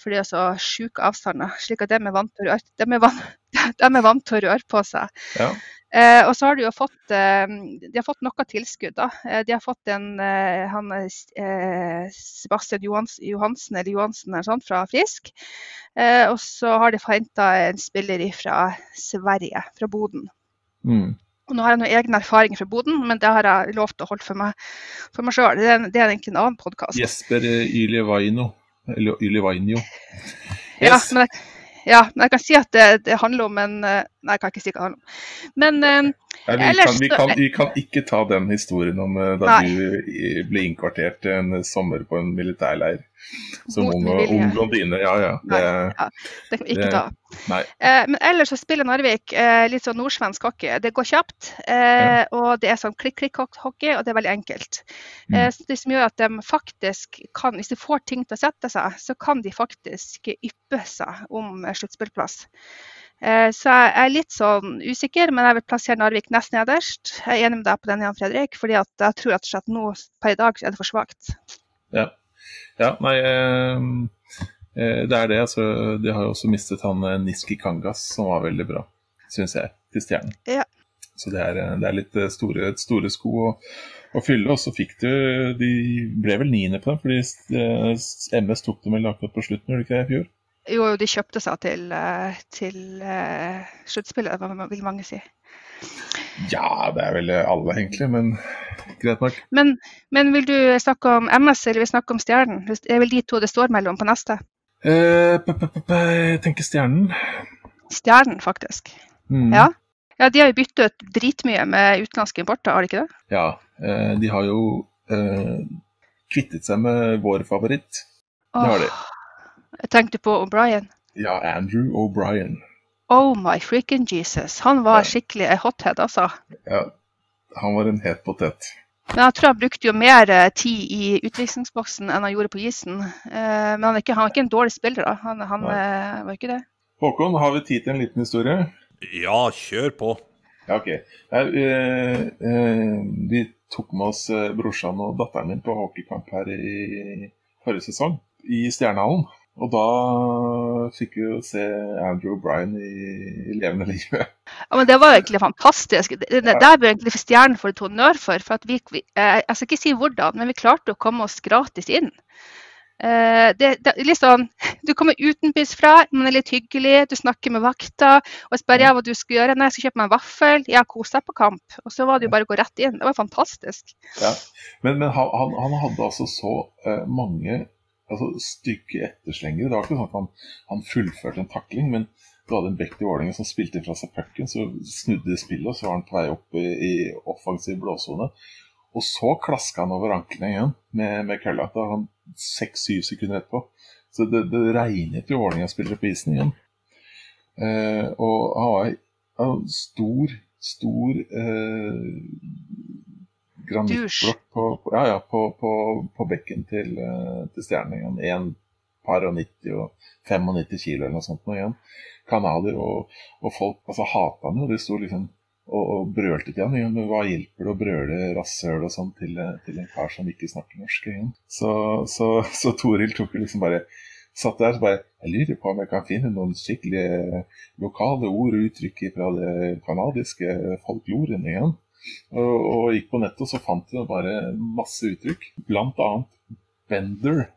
For det er så sjuke avstander, slik at de er vant til å røre, de vant, de vant å røre på seg. Ja. Eh, og så har de jo fått, eh, de har fått noe tilskudd. da. Eh, de har fått en eh, han, eh, Sebastian Johans, Johansen eller Johansen eller sånt, fra Frisk. Eh, og så har de henta en spiller fra Sverige, fra Boden. Mm. Og nå har jeg noen egne erfaringer fra Boden, men det har jeg lov til å holde for meg, for meg sjøl. Det, det er egentlig en annen podkast. Jesper Ylivaino. Eller Ylivainio. Ja, men jeg, ja, men jeg kan si at det, det handler om en eh, Nei, jeg kan ikke si hva det handler om. Men eh, Nei, vi, Ellers kan, vi, kan, vi kan ikke ta den historien om eh, da Nei. du ble innkvartert en sommer på en militærleir som ung, ung blondine. Ja, ja. Det, det kan vi ikke ta. Eh, men ellers så spiller Narvik eh, litt sånn nordsvensk hockey. Det går kjapt, eh, og det er sånn klikk-klikk-hockey, og det er veldig enkelt. Mm. Eh, det som gjør at de faktisk kan, hvis de får ting til å sette seg, så kan de faktisk yppe seg om eh, sluttspillplass. Eh, så jeg er litt sånn usikker, men jeg vil plassere Narvik nest nederst. Jeg er enig med deg på den, Jan Fredrik, fordi jeg tror at nå per i dag er det for svakt. Ja. Ja, nei eh, eh, Det er det. Altså, de har jo også mistet han eh, Niski Kangas, som var veldig bra, syns jeg, til Stjernen. Ja. Så det er, det er litt store, store sko å, å fylle. Og så fikk du De ble vel niende på dem, fordi MS tok dem vel akkurat på slutten, gjorde de ikke det i fjor? Jo, de kjøpte seg til, til sluttspillet, vil mange si. Ja, det er vel alle, egentlig, men greit nok. Men, men vil du snakke om MS eller vil du snakke om Stjernen? Det er vel de to det står mellom på neste? Eh, p- p- p- p- jeg tenker Stjernen. Stjernen, faktisk. Mm. Ja. Ja, De har jo byttet ut dritmye med utenlandske importer, har de ikke det? Ja, eh, de har jo eh, kvittet seg med vår favoritt. Det har de. Tenkte på O'Brien. Ja, Andrew O'Brien. Oh my freaking Jesus. Han var Ja. skikkelig en hothead, altså. Ja, han var en het potet. Men jeg tror han brukte jo mer eh, tid i utvisningsboksen enn han gjorde på isen. Eh, men han er ikke, han er ikke en dårlig spiller, da. Han, han eh, var ikke det. Håkon, har vi tid til en liten historie? Ja, kjør på. Ja, ok. Her, eh, eh, vi tok med oss brorsan og datteren min på hockeykamp her i forrige sesong, i Stjernehallen. Og da fikk vi jo se Andrew O'Brien i, i levende livet. Ja, men Det var egentlig fantastisk. Det, det, der bør egentlig Stjernen få litt honnør for. for at vi, vi, eh, jeg skal ikke si hvordan, men vi klarte å komme oss gratis inn. Eh, det, det, er litt sånn, Du kommer utenbys fra, man er litt hyggelig, du snakker med vakta og spør ja, hva du skal gjøre. Nei, jeg skal kjøpe meg en vaffel. Ja, kos deg på kamp. Og så var det jo bare å gå rett inn. Det var fantastisk. Ja. Men, men han, han, han hadde altså så eh, mange altså, stygge etterslengere. Det var ikke sånn at han, han fullførte en takling, men du hadde en back til Vålerenga som spilte fra seg pucken, så snudde spillet, og så var han på vei opp i, i offensiv blåsone. Og så klaska han over anklene igjen med, med kølla. Da han seks-syv sekunder etterpå. Så det, det regnet jo Vålerenga-spillere på isen igjen. Eh, og han var en stor, stor eh, granittblokk på, på, ja, ja, på, på, på bekken til, eh, til Stjernen. En par og 90 og 95 kilo eller noe sånt nå igjen. Kanaler og, og folk altså hata han jo. De sto liksom og, og brølte til han. igjen, men Hva hjelper det å brøle rasshøl og sånn til, til en kar som ikke snakker norsk? igjen? Så, så, så Toril tok jo liksom bare Satt der og bare Jeg lurer på om jeg kan finne noen skikkelige lokale ord og uttrykk fra det canadiske folkloren igjen. Og, og gikk på nettet, så fant jeg bare masse uttrykk. Blant annet 'bender'.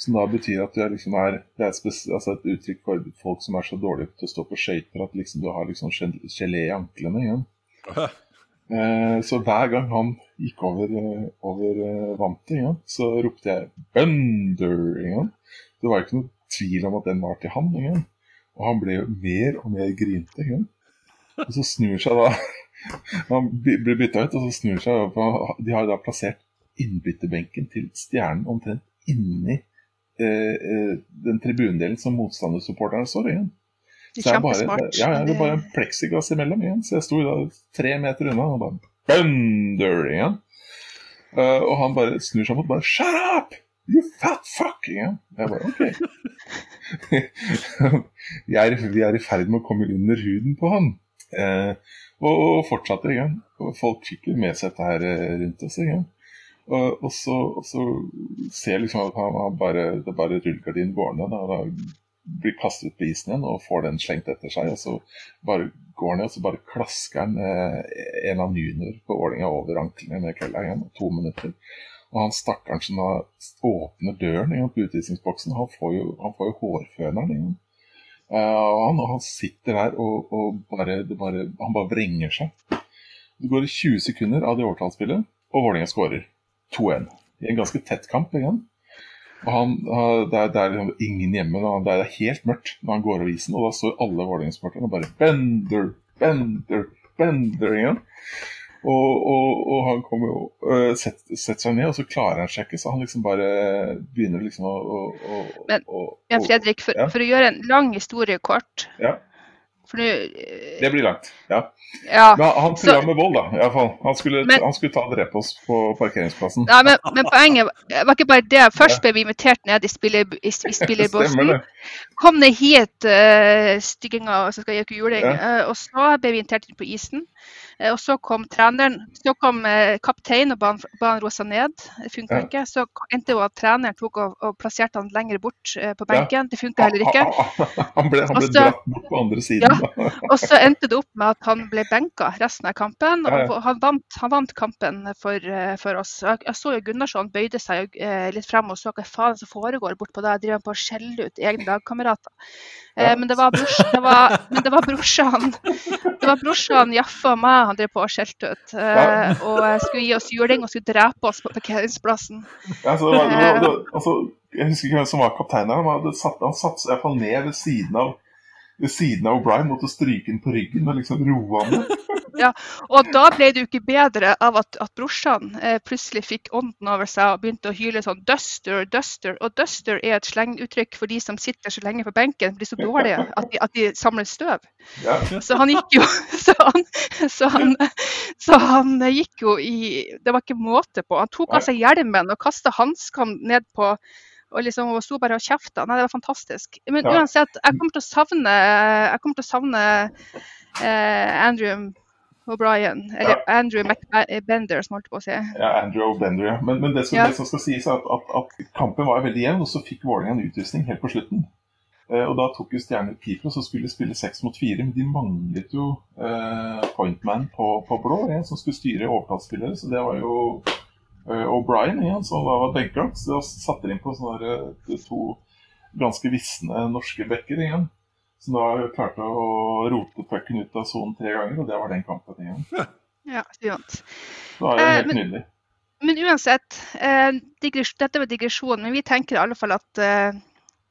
Som da betyr at du er liksom er, det er altså et uttrykk for folk som er så dårlige til å stå på skøyter at liksom du har liksom gel- gelé i anklene igjen. Eh, så hver gang han gikk over, eh, over eh, vantet igjen, så ropte jeg 'bender' igjen. Det var ikke noe tvil om at den var til han igjen. Og han ble jo mer og mer grinte igjen. Og så snur seg da Han blir bytta ut, og så snur seg over De har da plassert innbytterbenken til Stjernen omtrent inni eh, eh, den tribunedelen som motstandersupporterne står igjen. Så det er bare, ja, ja, det er bare en pleksiglass imellom igjen, så jeg sto da tre meter unna og bare Bønder igjen. Uh, og han bare snur seg mot bare Shut up! You fat fuck! Igjen. Jeg bare OK. vi, er, vi er i ferd med å komme under huden på han. Eh, og, og fortsatte igjen. Og folk fikk med seg dette her eh, rundt oss igjen. Og, og, så, og så ser jeg liksom at han, han bare, det er bare rullegardinen går ned. Da, da blir kastet ut på isen igjen og får den slengt etter seg. Og så bare går han ned og så bare klasker han eh, en av junior på Vålerenga over anklene med kølla igjen. To minutter. Og han stakkaren som åpner døren igjen, på utvisningsboksen, han får jo, han får jo hårføneren igjen. Og, han, han sitter der og, og bare, bare, han bare vrenger seg. Det går 20 sekunder av det overtallsspillet, og Vålerenga skårer 2-1. I en ganske tett kamp igjen. Og han, det, er, det er liksom ingen hjemme. Det er helt mørkt når han går over isen, og da står alle Vålerenga-sporterne bare Bender, Bender, Bender igjen. Og, og, og, han kommer jo uh, setter, setter, seg ned, og så klarer han seg ikke. Så han liksom bare begynner liksom å, å, å Men, men Fredrik, for, ja. for, å gjøre en lang historie kort ja. For nå Det blir langt, ja. ja men han trua med vold, da. i hvert fall. Han skulle, men, han skulle ta og drepe oss på parkeringsplassen. Ja, men, men, poenget var ikke bare det. Først ble vi invitert ned i, spiller, i, i spillerbåsen. Kom ned hit, uh, stygginger som skal gjøre juling. Ja. Uh, og så ble vi invitert inn på isen. Eh, og så kom treneren, så kom eh, kapteinen og ba han roe seg ned. Det funka ja. ikke. Så endte jo at treneren tok og, og, plasserte han lenger bort eh, på benken. Ja. Det funka heller ikke. Han ble, han ble dratt bort på andre siden. Ja. Og så endte det opp med at han ble benka resten av kampen. Og han vant, han vant kampen for, for oss. Jeg, jeg, så jo Gunnarsson bøyde seg litt frem og så hva faen som foregår bortpå der. Driver på å skjelle ut egne lagkamerater. Eh, men det var, brors, det var, men det var brorsan det var brorsan Jaffe og meg han drev på og skjelte ut. Eh, og skulle gi oss juling og skulle drepe oss på parkeringsplassen. Ja, så det var, det var, det, altså, jeg husker ikke hvem som var kaptein her. Han satte han satt ned ved siden av ved siden av O'Brien, måtte stryke ham på ryggen og liksom roe ham. Ja, og da ble det jo ikke bedre av at, at brorsan eh, plutselig fikk ånden over seg og begynte å hyle sånn 'duster, duster'. Og 'duster' er et slenguttrykk for de som sitter så lenge på benken, blir så dårlige at de, at de samler støv. Ja. Så han gikk jo så han, så, han, så han, gikk jo i Det var ikke måte på. Han tok av seg hjelmen og kasta hanskene ned på og liksom og sto bare og kjefta. Nei, det var fantastisk. Men uansett, jeg kommer til å savne, til å savne eh, Andrew O'Brien, eller ja. Andrew McBender, som holdt på å si. Ja, Andrew O'Bender, ja. Men, men det, som, ja. det, som, skal sies, er at, at, at kampen var veldig jevn, og så fikk Vålerenga en utrustning helt på slutten. Eh, og Da tok jo stjerne keeper og så skulle spille seks mot fire, men de manglet jo eh, pointman på, på blå, en som skulle styre overtallsspillere. Så det var jo O'Brien igjen, som da var benka. Så satte inn på sånne eh, to ganske visne norske bekker igjen. Som da klarte å rote pucken ut av sonen tre ganger, og det var den kampen igjen. Ja, sant. Det var jo helt eh, men, nydelig. Men uansett, eh, dette var digresjon, men vi tenker i alle fall at eh,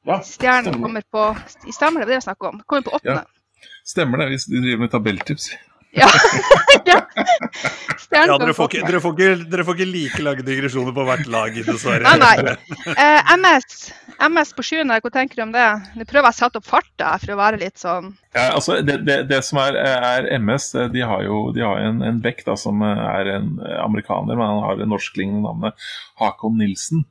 ja, Stjernen kommer på Stemmer det, det er det vi snakker om? Kommer på åttende. Ja, stemmer det, hvis de driver med tabelltips. Ja. ja. ja dere, får ikke, dere, får ikke, dere, får ikke, like lange digresjoner på hvert lag, dessverre. Nei, nei. Eh, MS, MS på sjuende, hva tenker du om det? Nå prøver jeg å sette opp farta for å være litt sånn ja, altså, det, det, det, som er, er, MS, eh, de har jo de har en, en bekk da, som er en amerikaner, men han har det norsklignende navnet Hakon Nilsen.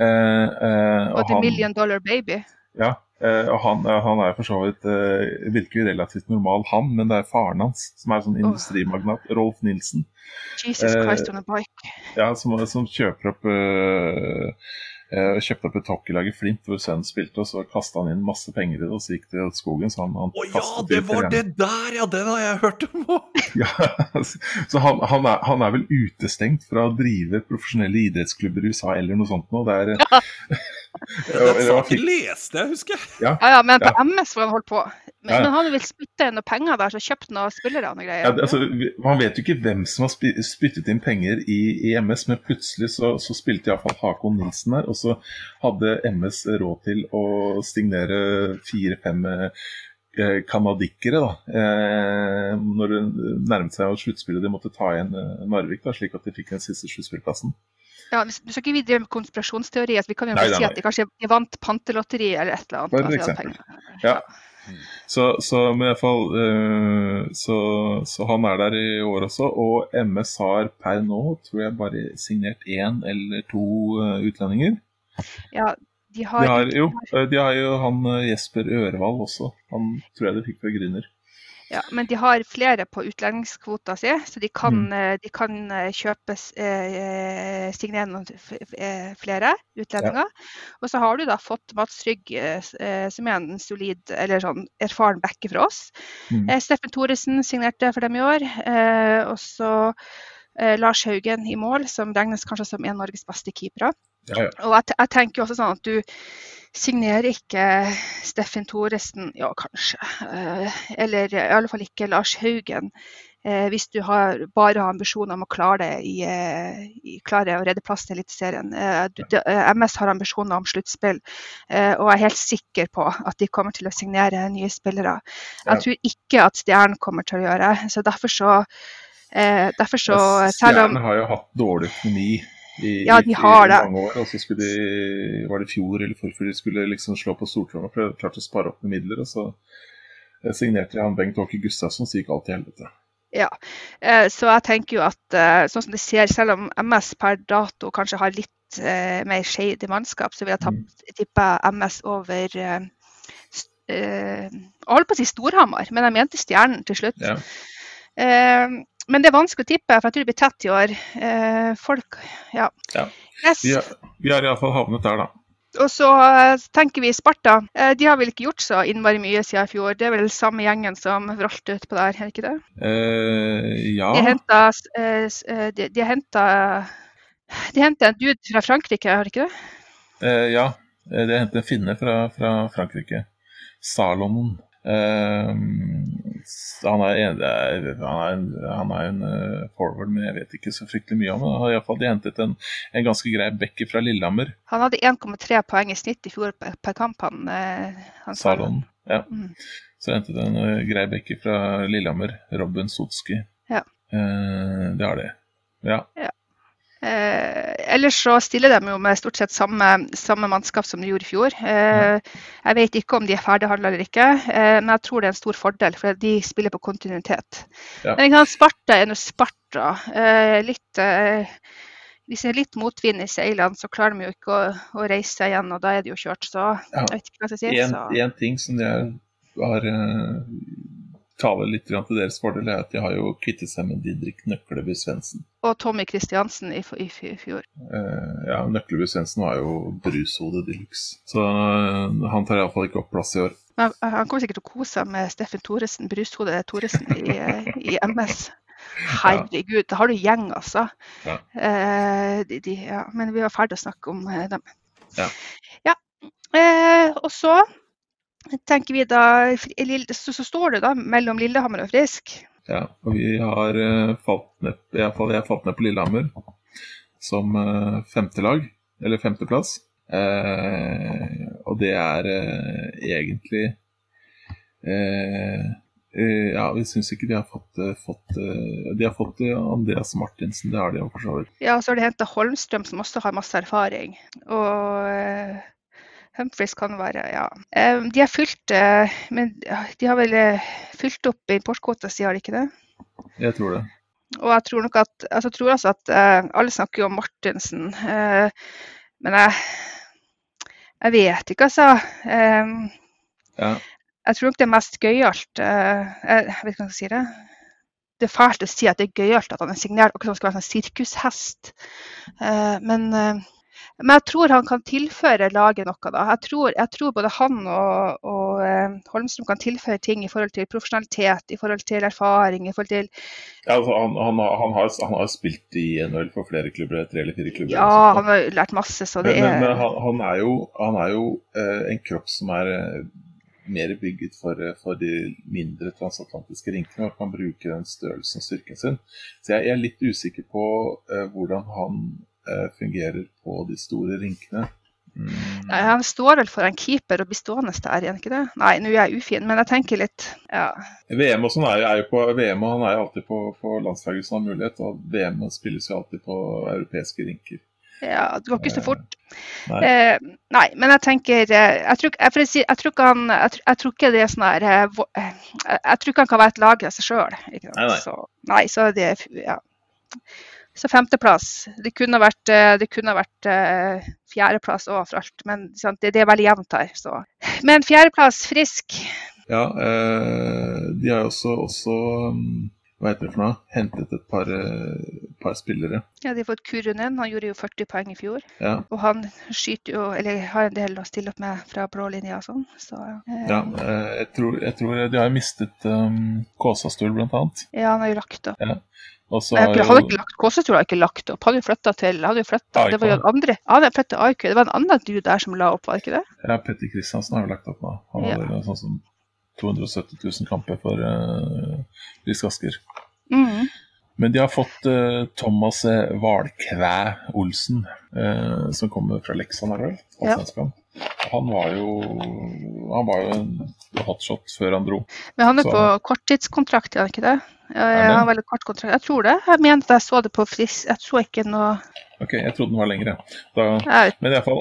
Eh, eh, og, og The Million Dollar Baby. Ja, Uh, og han, uh, han, er for så vidt uh, virker relativt normal, han, men det er faren hans som er sånn industrimagnat, Rolf Nilsen. Jesus Christ on a bike. Ja, som, som kjøper opp kjøpte opp et hockeylag i Flint hvor sønnen spilte, og så kasta han inn masse penger i det, og så gikk det til skogen. Så han, han oh, ja, det var det der! Ja, den har jeg hørt om òg! ja, så han, han, er, han, er, vel utestengt fra å drive profesjonelle idrettsklubber i USA eller noe sånt nå. Det er Den saken leste jeg, husker jeg. Ja, ja, ja men på ja. MS hvor han holdt på. Men, ja, men han vil spytte inn noen penger der, så kjøpt noen spillere og greier. Ja, altså, man vet jo ikke hvem som har spyttet inn penger i, i MS, men plutselig så, så spilte iallfall Hakon Nilsen der. Og så hadde MS råd til å stignere fire-fem eh, kanadikkere da, eh, når det nærmet seg sluttspillet. De måtte ta igjen eh, Narvik, da, slik at de fikk den siste sluttspillplassen. Ja, Vi skal ikke drive med konspirasjonsteorier. så Vi kan jo nei, si nei. at de kanskje vant pantelotteri eller et eller annet. For eksempel. Ja. Så, så i hvert fall eh, så, så han er der i år også. Og MS har per nå, tror jeg, bare signert én eller to eh, utlendinger. Ja, de har, De har, jo, eh, de har jo han Jesper Ørvald også. Han tror jeg de fikk fra Grüner. Ja, men de har flere på utlendingskvota si, så de kan, Mm. eh, de kan eh, kjøpe eh, eh, flere utlendinger. Og så har du da fått Mats Rygg, eh, som er en solid eller sånn erfaren backer fra oss. Mm. Eh, Steffen Thoresen signerte for dem i år. Eh, og så Lars Haugen i mål, som regnes kanskje som en av Norges beste keepere. Ja, ja. Og jeg, jeg tenker jo også sånn at du signerer ikke Steffen Thoresen, ja kanskje, eh, eller i alle fall ikke Lars Haugen, eh, hvis du har bare har ambisjoner om å klare det i, eh, i klare å redde plass til Eliteserien. MS har ambisjoner om sluttspill, og jeg er helt sikker på at de kommer til å signere nye spillere. Jeg tror ikke at Stjernen kommer til å gjøre det, så derfor så Derfor så, selv om Stjernen har jo hatt dårlig økonomi i, Ja, de har i det. mange år. Og så skulle de, var det i fjor eller forfjor, de skulle liksom slå på stortromma for de klarte klart å spare opp med midler. Og så eh, signerte de han Bengt Åke Gustavsson, så gikk alt til helvete. Ja, Så jeg tenker jo at eh, sånn som det ser, selv om MS per dato kanskje har litt eh, mer shady mannskap, så vil jeg tapp- tippe MS over eh, eh, Jeg holdt på å si Storhamar, men jeg mente Stjernen til slutt. Ja. Eh, men det er vanskelig å tippe, for jeg tror det blir tett i år. Eh, folk Ja. Ja. Yes. Vi har, vi har iallfall havnet der, da. Og så eh, tenker vi Sparta. Eh, de har vel ikke gjort så innmari mye siden i fjor. Det er vel samme gjengen som vralt utpå der, er det ikke det? Eh, ja. De henta eh, eh, henta de henta en dude fra Frankrike, har de ikke det? Eh, ja. de har hentet en finne fra, fra Frankrike. Salomon. Eh, han er, en, han er han er en eh, forward, men jeg vet ikke så fryktelig mye om. Han har i hvert fall de hentet en, en ganske grei back fra Lillehammer. Han hadde 1,3 poeng i snitt i fjor per, per kamp, han, eh, han Salon. Ja. Mm. Så hentet en uh, grei back fra Lillehammer. Robin Sotski. Ja. Eh, det har de. Ja. Eh, ellers så stiller de jo med stort sett samme, samme mannskap som de gjorde i fjor. Eh, jeg vet ikke om de er ferdighandla eller ikke, eh, men jeg tror det er en stor fordel, for de spiller på kontinuitet. Ja. Men kan Sparta er nå Sparta. Eh, litt, eh, hvis det er litt motvind i seilene, så klarer de jo ikke å, å reise seg igjen, og da er det jo kjørt. Så Ja. jeg vet ikke hva jeg skal si. En, en ting som jeg har uh, taler litt til deres fordel, er at de har jo kvittet seg med Didrik Nøkleby Svendsen. Og Tommy Kristiansen i, i, i fjor. Eh, ja, Nøkleby Svendsen var jo brushode de luxe. Så uh, han tar iallfall ikke opp plass i år. Men han han kommer sikkert til å kose seg med Steffen Thoresen, brushode Thoresen i, eh, i MS. Herregud, da har du gjeng, altså. Ja. Eh, de, de, ja. Men vi var ferdig å snakke om eh, dem. Ja. Ja. Eh, og så tenker vi da så, så står det da mellom Lillehammer og Frisk. Ja, og vi har eh, falt ned i hvert fall jeg falt ned på Lillehammer som femte femtelag, eller femteplass. Eh, og det er eh, egentlig eh, eh, Ja, vi syns ikke de har fått, eh, fått eh, De har fått eh, Andreas Martinsen, det har de jo for så vidt. Ja, så har de henta Holmstrøm, som også har masse erfaring. Og eh, Humphries kan være Ja. De har fylt eh, Men de har vel eh, fylt opp importkvota si, har de ikke det? Jeg tror det. Og jeg tror nok at altså, tror altså at eh, Alle snakker jo om Martinsen, men jeg Jeg vet ikke, altså. Ja. jeg tror nok det er mest gøyalt Jeg vet ikke hva jeg skal si det. Det er fælt å si at det er gøyalt at han er signert, akkurat som han skal være en sånn sirkushest. Men, men jeg tror han kan tilføre laget noe. da. Jeg tror, jeg tror både han og, og eh, Holmstrøm kan tilføre ting i forhold til profesjonalitet, i forhold til erfaring, i forhold til Ja, altså, han, han, har- han, har, han har spilt i NHL for flere klubber, tre eller fire klubber. Ja, altså. han har lært masse, så det Men, men, men er han, han er jo, han er jo eh, en kropp som er eh, mer bygget for, eh, for de mindre transatlantiske rinkene og kan bruke den størrelsen og styrken sin. Så jeg er litt usikker på eh, hvordan han fungerer på de store rinkene. Mm. Nei, Han står vel for en keeper og blir stående der, gjør han ikke det? Nei, nå er jeg ufin, men jeg tenker litt ja. VM og sånn er, er jo på VM, og han er jo alltid på, på landslaget som har mulighet. Og VM spilles jo alltid på europeiske rinker. Ja, det går ikke så fort. Nei. Eh, nei, men jeg tenker eh, Jeg tror, jeg, for jeg, tror ikke han jeg, jeg tror ikke det er sånn her eh, eh, jeg, tror ikke han kan være et lag i seg sjøl. Nei, nei. Så, nei, så det ja. Så femteplass. Det kunne vært, eh, det kunne vært uh, fjerdeplass òg, for alt. Men sant, det, det er veldig jevnt her. Så. Men fjerdeplass, frisk. Ja, eh, de har også, også um, hva heter det for noe? Hentet et par, par spillere. Ja, de har fått Kurunen. Han gjorde jo 40 poeng i fjor. Ja, Og han skyter jo, eller har en del å stille opp med fra blå linje og sånn. Så eh, ja eh, jeg, tror, jeg tror de har mistet um, Kåsastul blant annet. ja, han har jo lagt opp. Og så jeg hadde ikke lagt Kåsastur hadde ikke lagt opp. Hadde jo flytta til hadde jo flyttet. Det var jo en andre hadde til AIK. Det var en annen du der som la opp, var det ikke det? ja, Petter Kristiansen har jo lagt opp nå. Han hadde ja. sånn som 270 000 kamper for uh, Risk Asker. Mhm. Men de har fått uh, Thomas Valkvæ Hvalkvæ Olsen, uh, som kommer fra Leksand, er vel? Ja. Han var jo Han var jo en hotshot før han dro. Men han er Så- på korttidskontrakt, er han ikke det? Han har veldig kort kontrakt. Jeg tror det. Jeg mente at jeg så det på Frisk. Jeg så ikke noe Ok, jeg trodde den var lengre. Da, jeg men iallfall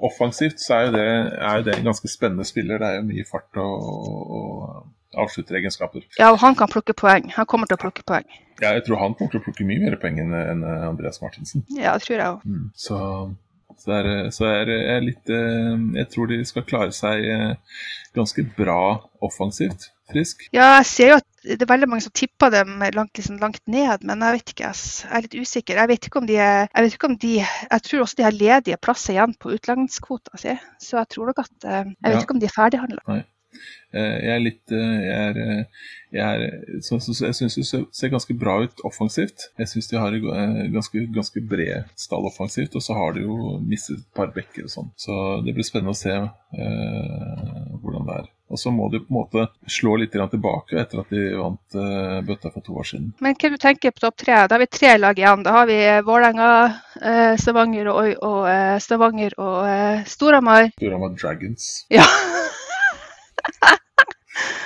Offensivt så er jo, det, er det en ganske spennende spiller. Det er jo mye fart og, og avslutteregenskaper. Ja, og han kan plukke poeng. Han kommer til å plukke poeng. Ja, jeg tror han kommer til å plukke mye mer poeng enn enn Andreas Martinsen. Ja, det tror jeg òg. Mm. Så, så, det er, så er er litt eh, Jeg tror de skal klare seg eh, ganske bra offensivt. Frisk. Ja, jeg ser jo at det er veldig mange som tipper dem langt, liksom, langt ned, men jeg vet ikke. Jeg er litt usikker. Jeg vet ikke om de er Jeg vet ikke om de Jeg tror også de har ledige plasser igjen på utlendingskvota si, så jeg tror nok at eh, Jeg vet Ja. ikke om de er ferdighandla. Eh, Jeg er litt eh, Jeg er, eh, jeg er så, så, så jeg syns det ser- ganske bra ut offensivt. Jeg syns de har eh, ganske, ganske bred stall offensivt, og så har de jo mistet et par bekker og sånn. Så det blir spennende å se eh, hvordan det er. Og så må de på en måte slå litt tilbake etter at de vant eh, bøtta for to år siden. Men hva du tenker på topp tre? Da har vi tre lag igjen. Da har vi Vålerenga, eh, Stavanger og, og, eh, Stavanger og Storhamar. Storhamar Dragons. Ja.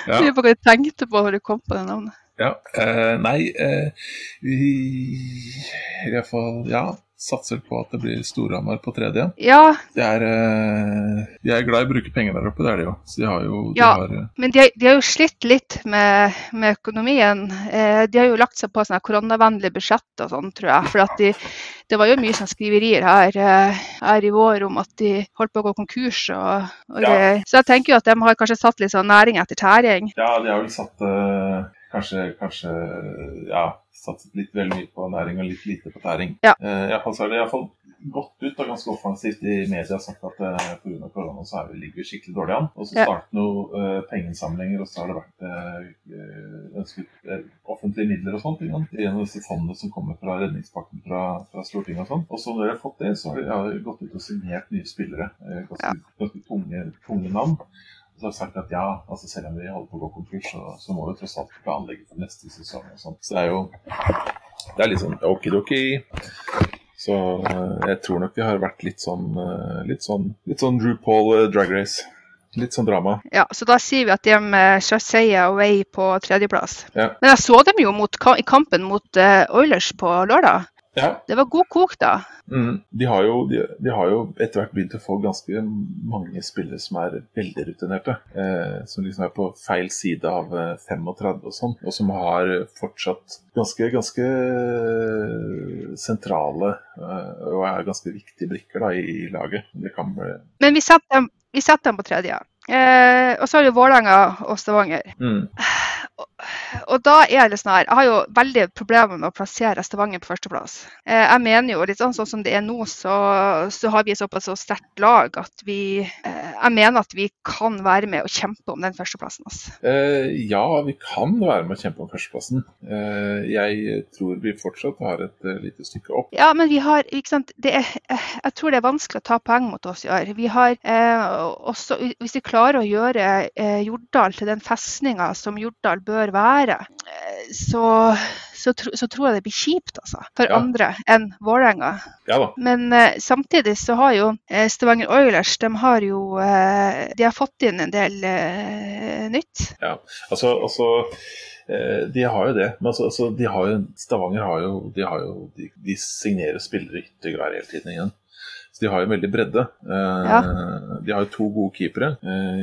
Ja. Jeg du tenkte på når du kom på det navnet. Ja, eh, nei eh, Vi i hvert fall ja, satser på at det blir Storhamar på tredje. Ja, De er, eh, de er glad i å bruke penger der oppe, det er de jo. Så de har jo de Ja. har, eh, men de, har- de har jo slitt litt med, med økonomien. Eh, de har jo lagt seg på sånne koronavennlige budsjett og sånn, tror jeg. For at de, det var jo mye sånn skriverier her, eh, her i vår om at de holdt på å gå konkurs. Og, og Ja. Så jeg tenker jo at de har kanskje satt litt sånn næring etter tæring. Ja, de har vel satt eh, kanskje, kanskje ja, satset litt veldig mye på næring og litt lite på tæring. Ja. Eh, i hvert fall så har det i hvert fall gått ut og ganske offensivt i media sagt at eh, pga. korona så er vi, ligger vi skikkelig dårlig an. Og så Ja. startet noen eh, pengeinnsamlinger, og så har det vært eh, eh, ønsket eh, offentlige midler og sånt. gjennom disse fondene som kommer fra redningspakken fra, fra Stortinget og sånn. Og så når de har fått det, så har de, ja, gått ut og signert nye spillere. Eh, ganske, ganske tunge, tunge navn. Og så har jeg sagt at ja, altså selv om vi holder på å gå konkurs, så, så må vi tross alt planlegge for neste sesong. og sånt. Så det er jo det er litt sånn okidoki. Så eh, jeg tror nok vi har vært litt sånn eh, litt sånn, litt sånn RuPaul eh, Drag Race. Litt sånn drama. Ja, Så da sier vi at de med Sharseia away på tredjeplass. Ja. Men jeg så dem jo mot, i kampen mot Oilers på lørdag. Ja. Det var god kok da. Mm. De, har jo, de, de har jo etter hvert begynt å få ganske mange spillere som er veldig rutinerte. Eh, som liksom er på feil side av eh, 35 og sånn. Og som har fortsatt ganske, ganske eh, sentrale eh, og er ganske viktige brikker da, i, i laget. Det kan bli Men vi satte dem, vi setter dem på tredje. Eh, og så har vi Vålerenga og Stavanger. mm. Og da er det sånn her, Jeg har jo veldig problemer med å plassere Stavanger på førsteplass. Eh, jeg mener jo litt sånn, sånn som det er nå, så, så har vi såpass så sterkt lag at vi eh, Jeg mener at vi kan være med og kjempe om den førsteplassen. Altså. Eh, ja, vi kan være med å kjempe om førsteplassen. Eh, jeg tror vi fortsatt har et eh, lite stykke opp. Ja, men vi har ikke sant, det er, Jeg tror det er vanskelig å ta poeng mot oss i år. Vi har eh, også, Hvis vi klarer å gjøre eh, Jordal til den festninga som Jordal bør være, eh, så, så, tro, så tror jeg det blir kjipt altså, for Ja. andre enn Vålerenga. Ja. Men eh, samtidig så har jo Stavanger Oilers de har jo de har fått inn en del nytt. Ja, altså, altså de har jo det. Men altså, altså, de har jo, Stavanger har jo De, har jo, de, de signerer spillere i yttergevær hele tiden igjen. Så de har jo veldig bredde. Eh, Ja. De har jo to gode keepere eh,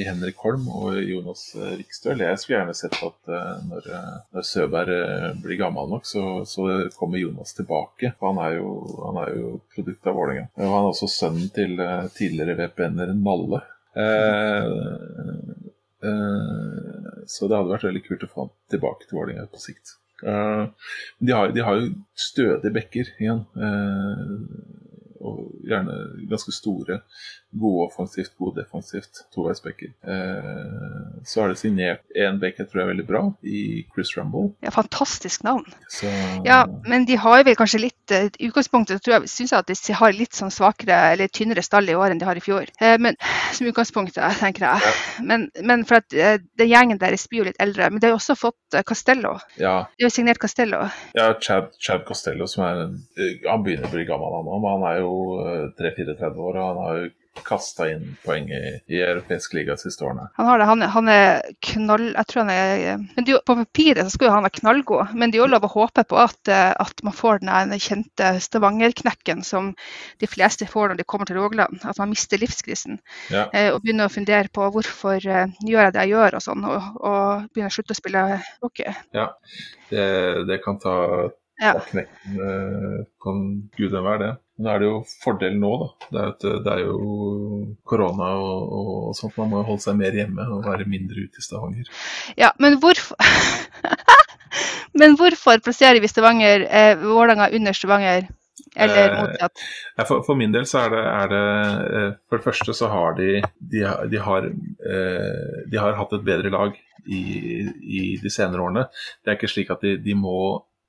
i Henrik Holm og Jonas eh, Rikstøl. Jeg skulle gjerne sett at når, når Søberg blir gammel nok, så, så kommer Jonas tilbake. For han er jo, han er jo produkt av Vålerenga. Han er også sønnen til tidligere VPN-er Nalle. Eh, eh, så det hadde vært veldig kult å få han tilbake til Vålerenga på sikt. Eh, de, har, de har jo stødige bekker igjen. Og gjerne ganske store. Gode offensivt, gode defensivt. Toveisbekker. Eh, så har de signert en back jeg tror er veldig bra, i Chris Rumble. Ja, fantastisk navn. Så Ja, men de har vel kanskje litt eh, I utgangspunktet tror jeg, synes jeg at de har litt sånn svakere eller tynnere stall i år enn de har i fjor. Eh, men som utgangspunktet, tenker jeg. Men, men for at eh, den gjengen deres blir jo litt eldre. Men de har jo også fått eh, Castello. ja, De har signert Castello. ja Chad, Chad Castello, som er en- eh, Han begynner å bli gammel, han òg, men han er jo eh, 3-34 år, og han har jo kasta inn poeng i, i europeisk liga de siste årene. Han har det, han han er knall... Jeg tror han er eh, men er På papiret så skal jo han være knallgod, men det er jo lov å håpe på at, eh, at man får den kjente Stavanger-knekken som de fleste får når de kommer til Rogaland. At man mister livskrisen. Ja. Eh, og begynner å fundere på hvorfor eh, gjør jeg det jeg gjør, og sånn. Og, og begynner å slutte å spille hockey. Det, det kan ta, Ja. ta knekken kan på være gud det. Nå er det jo fordelen nå, da. Det er, jo det er jo korona og, og sånt. Man må jo holde seg mer hjemme og være mindre ute i Stavanger. Ja, men hvorfor Men hvorfor plasserer vi Stavanger, eh, Vålerenga under Stavanger? Eller Eh, motsatt? Ja, for, for min del så er det, er det eh, For det første så har de De, har- de, har, eh, de har hatt et bedre lag i, i de senere årene. Det er ikke slik at de, de må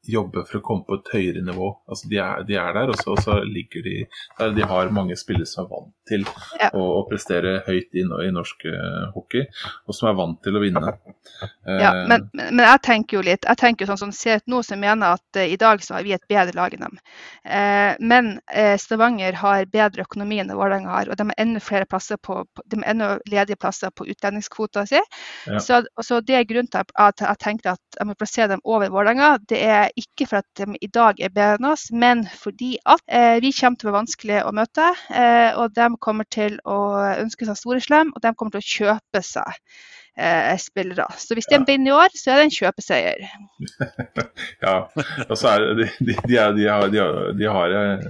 jobbe for å komme på et høyere nivå. Altså De er, de er der, og så, ligger de der. De har mange spillere som er vant til Ja. å, å prestere høyt i, i norsk eh, hockey, og som er vant til å vinne. Ja, Eh, men, men, men jeg tenker jo litt, jeg tenker jo sånn som ser ut nå, som mener at uh, i dag så har vi et bedre lag enn dem. Eh, men Stavanger har bedre økonomi enn Vålerenga har, og de har enda flere plasser på, på, de har enda ledige plasser på utlendingskvota si. Ja. Så, så det er grunnen til at jeg tenkte at jeg må plassere dem over Vålerenga. Det er ikke for at de i dag er bedre enn oss, men fordi at vi kommer til å være vanskelig å møte, og de kommer til å ønske seg store slem, og de kommer til å kjøpe seg eh, spillere. Så hvis de Ja. vinner i år, så er det en kjøpeseier. Ja, og så er det de, de, er, de har, de har, de har eh,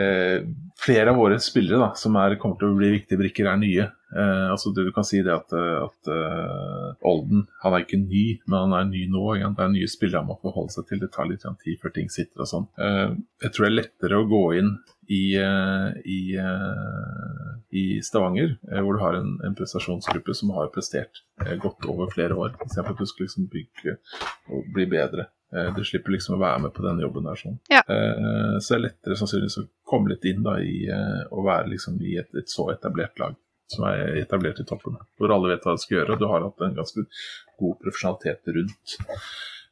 eh, flere av våre spillere da, som er, kommer til å bli viktige brikker, er nye. Eh, altså Du kan si det at, eh, at uh, Olden han er ikke ny, men han er ny nå. Igjen. Det er nye spillere han må forholde seg til. Det tar litt tid før ting sitter og sånn. Eh, jeg tror det er lettere å gå inn i, i, i Stavanger, eh, hvor du har en, en prestasjonsgruppe som har prestert godt over flere år. Istedenfor at du skal liksom bygge og bli bedre. Eh, Du slipper liksom å være med på den jobben der. sånn. Ja. Eh, Så det er lettere sannsynligvis å komme litt inn da i å være liksom i et, et så etablert lag som er etablert i toppen. Hvor alle vet hva de skal gjøre. Du har hatt en ganske god profesjonalitet rundt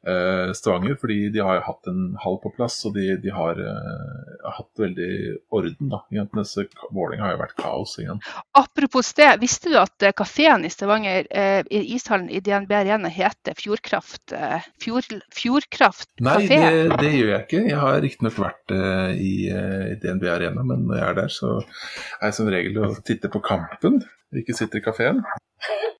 eh, Stavanger, fordi de har hatt en hall på plass, og de, de har eh, hatt veldig orden. da. våling Mens Vålerenga har jo vært kaos igjen. Apropos det, visste du at eh, kafeen i Stavanger, eh, i ishallen i DNB Arena, heter Fjordkraft, eh, Fjord, Fjordkraft Nei, det, det gjør jeg ikke. Jeg har riktignok vært eh, i, eh, i DNB Arena, men når jeg er der, så er jeg som regel og titter på kampen. Ikke sitter i kafeen.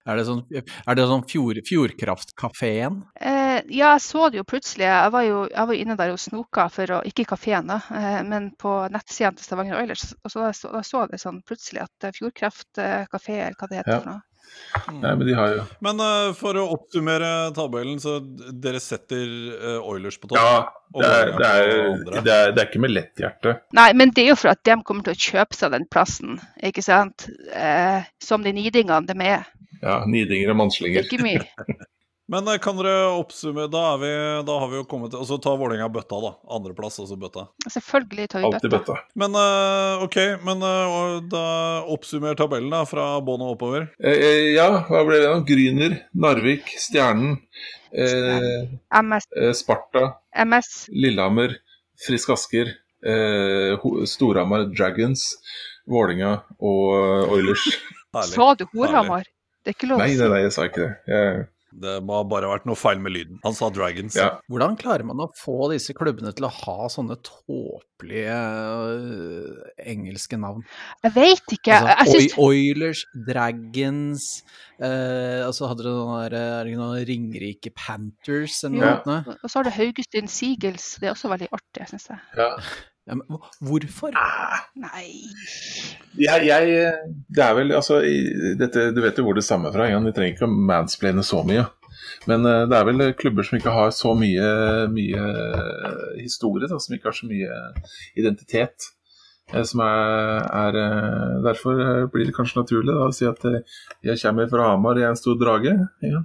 Er det sånn, er det sånn fjord, Fjordkraftkafeen? Eh, ja, jeg så det jo plutselig. Jeg var jo, jeg var inne der og snoka, for å, ikke i kafeen, da, eh, men på nettsiden til Stavanger Oilers. Og så, så, da så jeg sånn plutselig at eh, Fjordkraft kafé, eller hva det heter Ja. for noe. Nei, men de har jo Men uh, for å oppsummere tabellen, så dere setter uh, Oilers på topp? Ja, det er, det, er, det, er, det er ikke med lett hjerte. Nei, men det er jo for at de kommer til å kjøpe seg den plassen, ikke sant? Uh, som de nidingene de er. Ja, Nidinger og er mannslinger. ikke mye. Men eh, kan dere oppsummere Da, er vi, da har vi jo kommet til Og så tar Vålerenga bøtta, da. Andreplass, altså bøtta. Selvfølgelig tar vi bøtta. bøtta. Men uh, OK, men uh, da oppsummer tabellen da, fra bånn og oppover. Eh, eh, ja, hva ble det nå? Gryner, Narvik, Stjernen, eh, MS, eh, Sparta, MS. Lillehammer, Frisk Asker, eh, Storhamar Dragons, Vålinga og Oilers. Sa du Horhamar? Det er ikke lov å Nei, si. nei, nei, jeg sa ikke det. Jeg, Det må ha bare vært noe feil med lyden. Han sa Dragons. Ja. Hvordan klarer man å få disse klubbene til å ha sånne tåpelige uh, engelske navn? Jeg vet ikke. Altså, jeg synes, Oilers, Dragons uh, Og så hadde du noen der, er det noen Ringerike Panthers eller noe Ja. Og så har du Haugustin Seagulls. Det er også veldig artig, syns jeg. Ja. Ja, men hvor- hvorfor? Nei Jeg, jeg, det er vel, altså, i- dette, Du vet jo hvor det stammer fra. Jan. Vi trenger ikke å mansplaine så mye. Men eh, det er vel klubber som ikke har så mye, mye historie, da, som ikke har så mye identitet. eh, Som er, er eh, Derfor eh, blir det kanskje naturlig da, å si at eh, jeg kommer fra Hamar, jeg er en stor drage. Ja.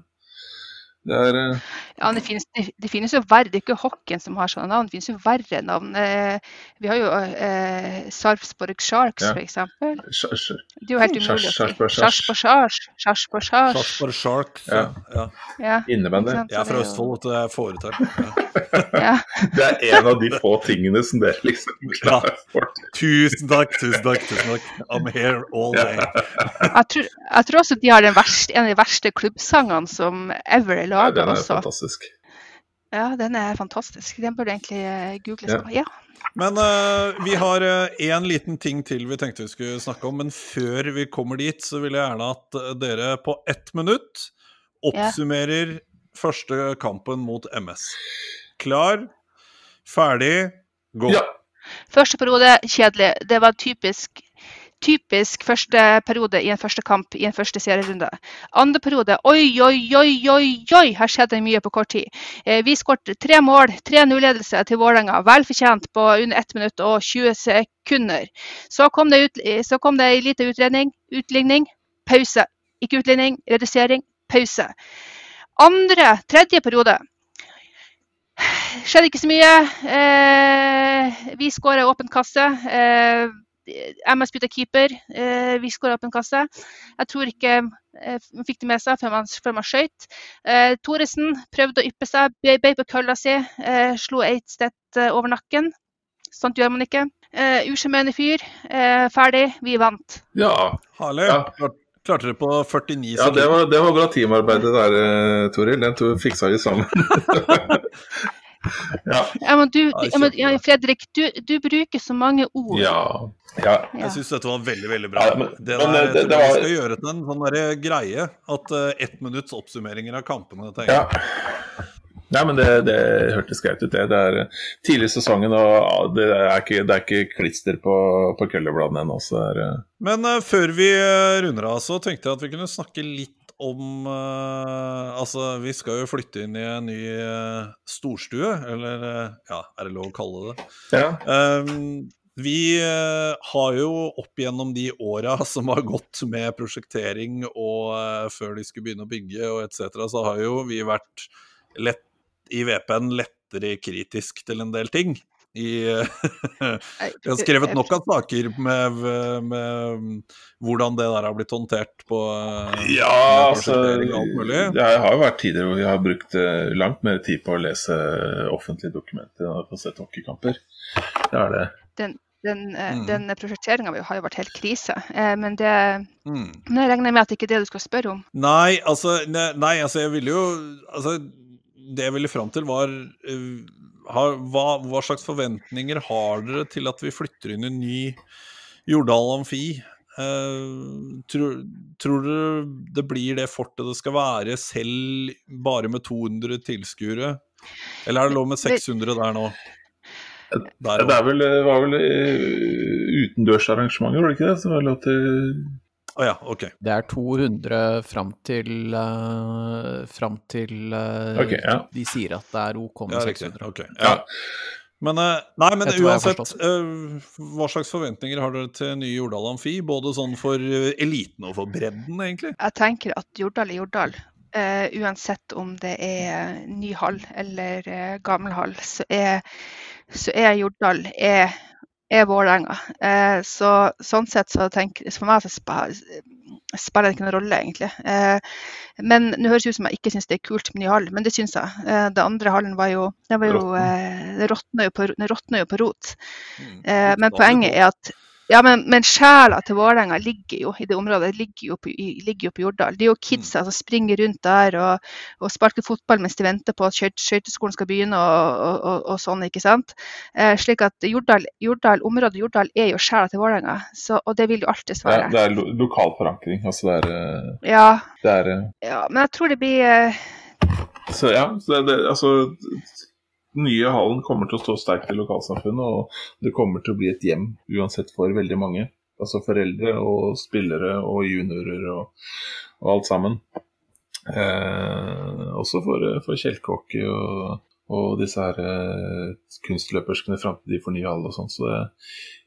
Det er eh, Ja, det finnes, det, det finnes jo verre, det er ikke hockeyen som har sånne navn, det finnes jo verre navn. Eh, vi har jo eh, Sarpsborg Sharks, Ja. sj- Det er jo helt umulig å si. Sarpsborg Sharks. Ja. Ja. Ja, Innebandy. Jeg er fra Østfold, og. Jeg får til. Ja. Ja. Det er en av de få tingene som dere liksom klarer for. Tusen takk, tusen takk. tusen takk. I'm here all day. Jeg, tror, jeg tror også de har den verste, en av de verste klubbsangene som ever er Ja, den er også. fantastisk. Ja, den er fantastisk. Den burde egentlig eh, googles på. Ja. Men uh, vi har én liten ting til vi tenkte vi skulle snakke om. Men før vi kommer dit, så vil jeg gjerne at eh, dere på ett minutt oppsummerer første kampen mot MS. Klar, ferdig, gå. Ja. Første periode, kjedelig. Det var typisk, typisk første periode i en første kamp i en første serierunde. Andre periode, oi, oi, oi, oi, oi, her skjedde mye på kort tid. Eh, vi skåret tre mål, 3-0-ledelse til Vålerenga, velfortjent på under 1 minutt og 20 sekunder. Så kom det, ut, så en liten utredning, utligning, pause. Ikke utligning, redusering, pause. Andre, tredje periode skjedde ikke så mye. Eh, vi skåra åpen kasse. Eh, MS bytta keeper. Eh, vi skåra en kasse. Jeg tror ikke eh, man fikk det med seg før man, før man skøyt. Eh, Thoresen prøvde å yppe seg, be- beit på kølla si, eh, slo Eidstedt eh, over nakken. Sånt gjør man ikke. Eh, Usjarmerende fyr. Eh, ferdig. Vi vant. Ja, Herlig. Ja. Klarte dere på 49 ja det, sekunder. var, det var bra teamarbeid det der, eh, Toril. Den to fiksa vi sammen. ja. Ja, men du, men, ja. Fredrik, du, du bruker så mange ord. ja. ja. Jeg syns dette var veldig veldig bra. Ja, men- det men der, det- det var- vi skal gjøre til en sånn der greie at uh, ett minutts oppsummeringer av kampene tenker ja. Nei, men det, det hørtes greit ut, det. Det er eh, tidlig i sesongen, og det er ikke, det er ikke klister på, på køllebladene ennå. Så det er, eh, Men uh, før vi eh, runder av, så tenkte jeg at vi kunne snakke litt om uh, Altså, vi skal jo flytte inn i en ny uh, storstue, eller uh, ja, er det lov å kalle det ja. Um, vi har jo opp gjennom de åra som har gått med prosjektering og før de skulle begynne å bygge og etc., så har jo vi vært lett, i VPN lettere kritisk til en del ting. I, vi har skrevet nok av saker med, med hvordan det der har blitt håndtert på Ja, altså. Det har jo vært tider hvor vi har brukt eh, langt mer tid på å lese offentlige dokumenter enn å få sett hockeykamper. Det er det. Den, den, eh, Mm. den prosjekteringa har jo vært helt krise. Eh, Men det, Mm. men jeg regner med at det ikke er det du skal spørre om. Nei, altså, ne, nei, altså jeg ville jo altså, Det jeg ville fram til, var eh, har, hva, hva slags forventninger har dere til at vi flytter inn i ny Jordal Amfi? Uh, tror, tror dere det blir det fortet det skal være, selv bare med 200 tilskuere? Eller er det lov med 600 der nå? Der Det er vel, var vel eh, utendørsarrangementer, var det ikke det? Så var det lov til Å ja, okay. Det er 200 fram til uh, Fram til uh, okay, ja. de sier at det er OK med Ja, riktig. 600. ok, Ja. ja. Men, uh, nei, men uansett, eh, hva slags forventninger har dere til nye Jordal Amfi? Både sånn for eliten og for bredden, egentlig? Jeg tenker at Jordal er Jordal. Eh, uansett om det er ny hall eller gammel hall, så er, så er Jordal er, er Vålerenga. Eh, så sånn sett så tenker For meg så spiller det ikke noen rolle, egentlig. Eh, men nå høres det ut som jeg ikke syns det er kult med ny hall, men det syns jeg. Eh, det andre hallen var jo Den var jo eh, råtna jo, på- jo på rot. Mm. Men poenget er at Ja, men, men sjela til Vålerenga ligger jo i det området, ligger jo på, ligger jo på Jordal. Det er jo kidsa som springer rundt der og, og sparker fotball mens de venter på at skøyt- skøyteskolen skal begynne og, og, og, sånn, ikke sant. Eh, slik at Jordal, Jordal, området Jordal er jo sjela til Vålerenga, og det vil jo alltid Det svare. det er lo lokal forankring. Altså det er, eh, Ja, det er eh, ja, men jeg tror det blir eh, Så ja, så det, det, altså Den nye hallen kommer til å stå sterkt i lokalsamfunnet, og det kommer til å bli et hjem uansett for veldig mange. Altså foreldre og spillere og juniorer og, og alt sammen. Eh, også for, for kjelkehockey og, og disse her eh, kunstløperskene fram til de får ny hall og sånn. Så det,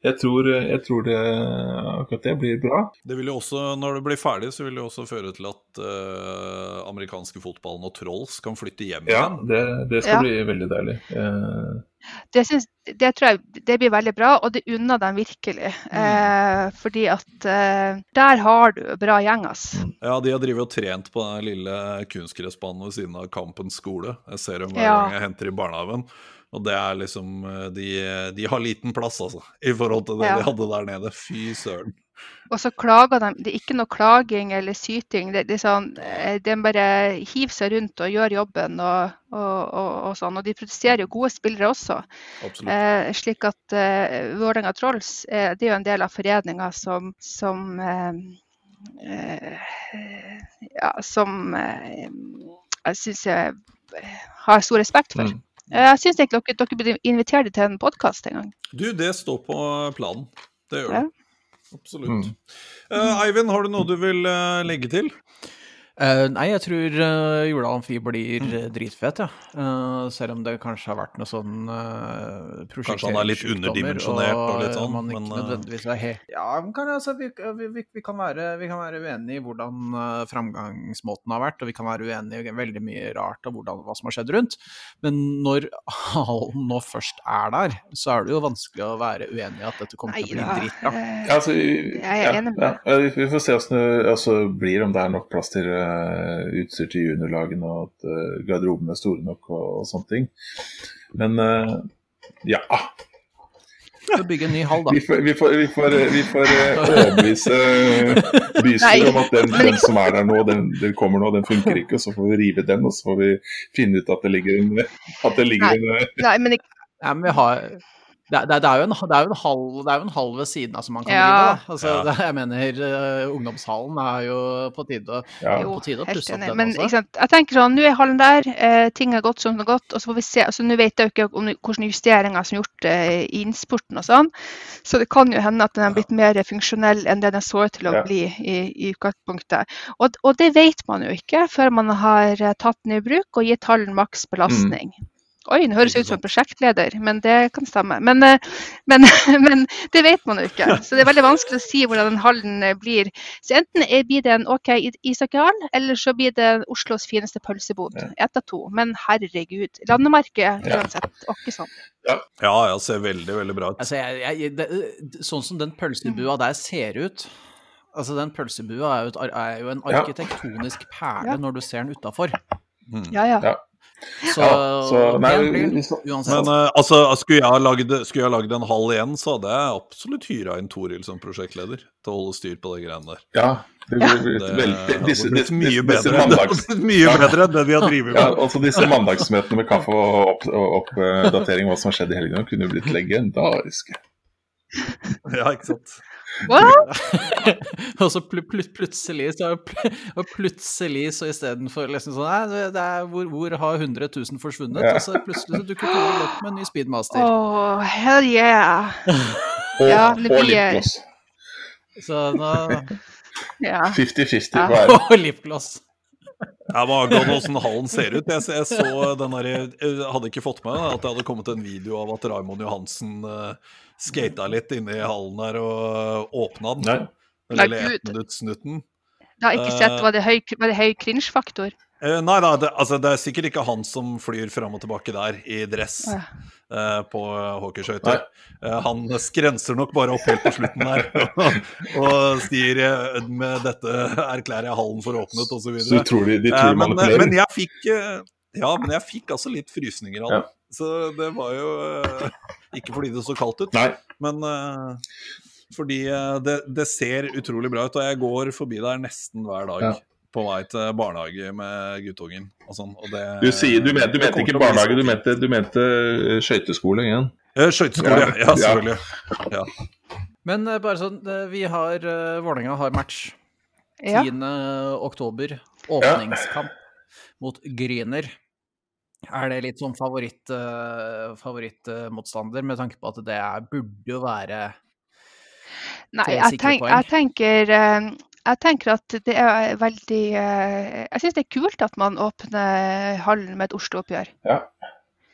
jeg, tror, jeg tror det akkurat det blir bra. Det vil jo også, Når det blir ferdig, så vil det også føre til at uh, amerikanske fotballen og Trolls kan flytte hjem Ja, igjen. det, det skal Ja. bli veldig deilig. Eh, det, synes, det tror jeg det blir veldig bra, og det unner dem virkelig. Eh, fordi at eh, der har du bra gjeng, ass. Ja, de har drevet og trent på den lille kunstgressbanen ved siden av Kampens skole. Jeg ser dem hver Ja. gang jeg henter i barnehagen. Og det er liksom eh, De, de har liten plass, altså, i forhold til det Ja. de hadde der nede. Fy søren. Og så klager de. Det er ikke noe klaging eller syting. Det, det sånn, eh, De bare hiver seg rundt og gjør jobben og, og, og, og sånn. Og de produserer jo gode spillere også. Eh, slik at eh, Vålerenga Trolls eh, det er jo en del av foreninga som, som eh, eh, ja, som eh, jeg syns jeg har stor respekt for. Mm. Jeg syns dere, dere burde invitere dem til en podkast en gang. Du, det står på planen. Det gjør Ja. Absolutt. Uh, Eivind, har du noe du vil uh, legge til? Eh, nei, jeg tror uh, Jula Amfi blir mm. dritfet, ja. Uh, selv om det kanskje har vært noe sånn uh, Kanskje han er litt underdimensjonert og litt sånn, man ikke men, eh, nødvendigvis er helt Ja, men kan, altså, vi, vi, vi, vi, kan være, vi kan være uenige i hvordan uh, framgangsmåten har vært, og vi kan være uenige i veldig mye rart av hvordan, hva som har skjedd rundt. Men når hallen nå først er der, så er det jo vanskelig å være uenig i at dette kommer til å bli dritbra. eh, Ja, altså, ja, ja, vi- får se hvordan det altså, blir, om det er nok plass til eh, utstyr til juniorlagene, og at uh, garderobene er store nok og, og sånne ting. Men ja. ja får bygge en ny hall, da. Vi får, vi får, vi får, vi får eh, overbevise bystyret om at den, den som er der nå, den, den kommer nå, den funker ikke. og Så får vi rive den, og så får vi finne ut at det ligger en, at det ligger en eh, Nei, men ikke nei, men vi har det, det, det, er jo en, det, er jo en halv, det er jo en halv ved siden av som man kan Ja. drive. Altså, Ja. det, jeg mener, uh, ungdomshallen er jo på tide, å- ja. På tide å pusse opp den Men også. ikke sant? jeg tenker sånn, nå er hallen der, eh, ting har gått som det har gått, og så får vi se. altså Nå vet jeg jo ikke om hvilke justeringer som er gjort eh, i innspurten og sånn, så det kan jo hende at den har blitt mer funksjonell enn det den så ut til å Ja. bli i, i utgangspunktet. Og, og det vet man jo ikke før man har eh, tatt den i bruk og gitt hallen maks belastning. Oi, det høres ut som en prosjektleder, men det kan stemme. Men, eh, men, men det vet man jo ikke. Så det er veldig vanskelig å si hvordan den hallen eh, blir. Så enten blir det en OK ishockeihall, eller så blir det Oslos fineste pølsebod. Ett av to. Men herregud. Landemerket uansett. uansett. sånn. Ja, ja, ser veldig, veldig bra ut. Altså, jeg, jeg, det, sånn som den pølsebua der ser ut Altså, den pølsebua er jo, et, er jo en arkitektonisk perle Ja. når du ser den utafor. Mm. Ja, ja. Så, Ja, så nei, det uansett. Men uh, altså, skulle jeg ha lagd, en halv igjen, så hadde jeg absolutt hyra inn Toril som prosjektleder til å holde styr på de greiene der. ja. Det Ja. Det hadde blitt mye disse, bedre, det mandags, blitt mye Ja. bedre enn det vi har drevet ja, med. altså disse mandagsmøtene med kaffe og opp- og oppdatering hva som har skjedd i helgen, kunne jo blitt legendariske. Ja, ikke sant. Og så pl pl plutselig så pl og plutselig så istedenfor liksom sånn Nei, det- det er hvor, hvor har 100 000 forsvunnet? Ja. Og så plutselig så dukker Toril opp med en ny speedmaster. Oh, hell yeah. Og, Ja, det og blir- lipgloss. Så nå 50-50 Ja. hver. Og lipgloss. Jeg var angående åssen hallen ser ut. Jeg, jeg så den der, jeg hadde ikke fått med at det hadde kommet en video av at Raymond Johansen uh, skata litt inne i hallen her og åpna den. Nei. Den Nei, lille Gud. ettminuttsnutten. Jeg har ikke sett Var det høy, var det høy cringe-faktor? Eh, nei da, det, altså, det er sikkert ikke han som flyr fram og tilbake der i dress ja. eh, på hockeyskøyter. Uh, han skrenser nok bare opp helt på slutten der og sier med dette erklærer jeg hallen for åpnet, osv. Så du tror de, de tror men, manipulerer? men jeg fikk Ja, men jeg fikk altså litt frysninger av det. Så det var jo Ikke fordi det så kaldt ut, Nei. men Fordi det, det ser utrolig bra ut, og jeg går forbi der nesten hver dag. Ja. På vei til barnehage med guttungen og sånn. Og det, Du, sier, du, mente, du mente ikke barnehage, du mente, du mente eh, skøyteskole igjen. Eh, Skøyteskole, ja. ja. Selvfølgelig. Ja. Men eh, bare sånn, vi har Vålerenga har match Ja. 10. oktober. Åpningskamp mot Gryner. Er det litt sånn favoritt, favorittmotstander, med tanke på at det burde jo være Nei, jeg, tenk, jeg, tenker, jeg tenker at det er veldig eh, Jeg syns det er kult at man åpner hallen med et Oslo-oppgjør.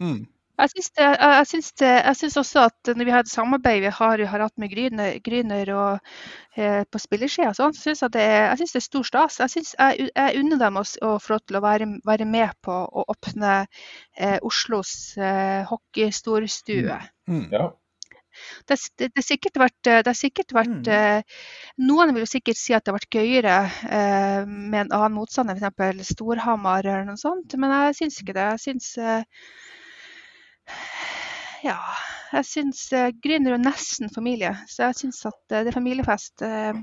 Mm. Jeg syns, det, jeg, syns det, jeg syns også at når vi har et samarbeid vi har, har hatt med Gryner, Gryner og eh, på spillersida, sånn, så syns jeg, det, er- jeg syns det er stor stas. Jeg, syns, jeg, jeg unner dem å, å få lov til å være, være med på å åpne eh, Oslos eh, hockeystorstue. Mm. Ja. Det, det, det har sikkert vært, det har sikkert vært Mm. eh, Noen vil jo sikkert si at det har vært gøyere eh, med en annen motstander, f.eks. Storhamar eller noe sånt, men jeg syns ikke det. Jeg syns eh, Ja, jeg syns eh, Grüner er nesten familie, så jeg syns at eh, det er familiefest. Eh,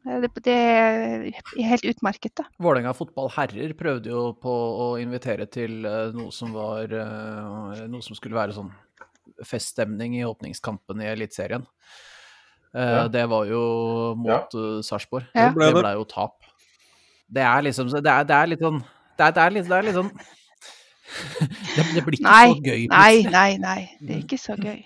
det, det er helt utmerket, da. Vålerenga fotball herrer prøvde jo på å invitere til noe som var Noe som skulle være sånn feststemning i åpningskampen i Eliteserien. Eh, Ja. Det var jo mot ja. Sarpsborg. Ja. Det ble Det det. ble jo tap. Det er liksom Det er, det er litt sånn det er, det er litt, det er litt sånn det, det blir ikke Nei, så gøy Nei, nei, nei. Det er ikke så gøy.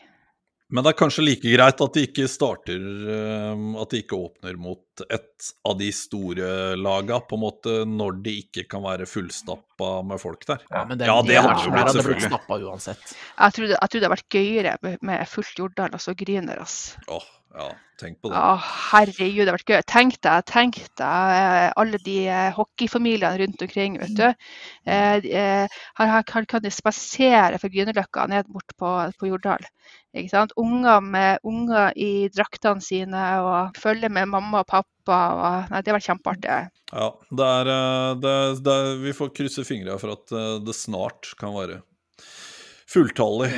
Men det er kanskje like greit at de ikke starter eh, At de ikke åpner mot et av de store laga, på en måte, når de ikke kan være fullstappa med folk der. Ja, men det, Ja, det hadde jo blitt selvfølgelig. blitt uansett. Jeg trodde, jeg trodde det hadde vært gøyere med- fullt Jordal, altså ass. Altså. Åh, ja, tenk på det. Å, herregud, det har vært gøy. Tenk deg, tenk deg eh, alle de eh, hockeyfamiliene rundt omkring, vet du. Eh, eh, her, her kan- de spasere fra Grünerløkka ned bort på, på Jordal. Ikke sant? Unger med unger i draktene sine og følge med mamma og pappa. Og, nei, det vært kjempeartig. Ja, det er, det, det vi får krysse fingra for at det snart kan være fulltallig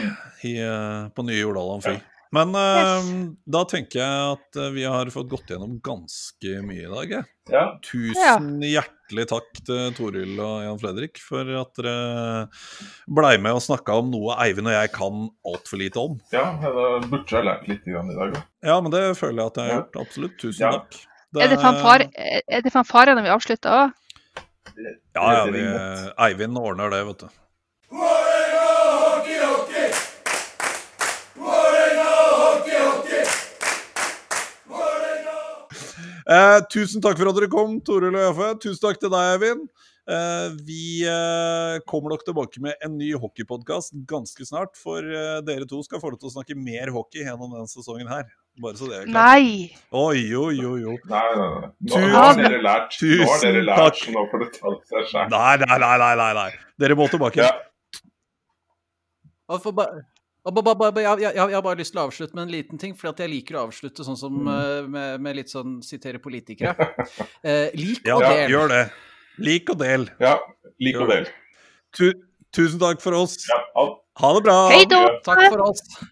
i, eh, på nye Jordal Amfi. Men Yes. da tenker jeg at eh, vi har fått gått gjennom ganske mye i dag. Ja. Tusen hjertelig takk til Toril og Jan Fredrik for at dere blei med og snakka om noe Eivind og jeg kan altfor lite om. ja, da burde jeg lært litt grann i dag òg. Ja, men det føler jeg at jeg har gjort. Absolutt. Tusen Ja. takk. Er det fanfare, er det fanfare når vi avslutter òg? Ja, ja, vi, Eivind ordner det, vet du. Eh, tusen takk for at dere kom, Toril og Jaffe. Tusen takk til deg, Eivind. Eh, vi eh, kommer nok tilbake med en ny hockeypodkast ganske snart. For eh, dere to skal få lov til å snakke mer hockey gjennom denne sesongen her. Bare så det er klart. Nei! Oi, jo, jo, jo. Nei, nei, nei. Nå, Tusen- nå har dere lært. Nå har dere lært, takk. så nå får det ta seg sjøl. Nei, nei, nei, nei, nei. Dere må tilbake. Ja. Og for ba- og ba- ba- ba- Jeg, jeg, jeg har bare lyst til å avslutte med en liten ting, for jeg liker å avslutte sånn som eh, med, med litt sånn sitere politikere. Eh, lik Ja, og del. gjør det. Lik og del. ja. Lik og del. Tu tusen takk for oss. Ja. Ha det bra. Hei då! Takk for oss.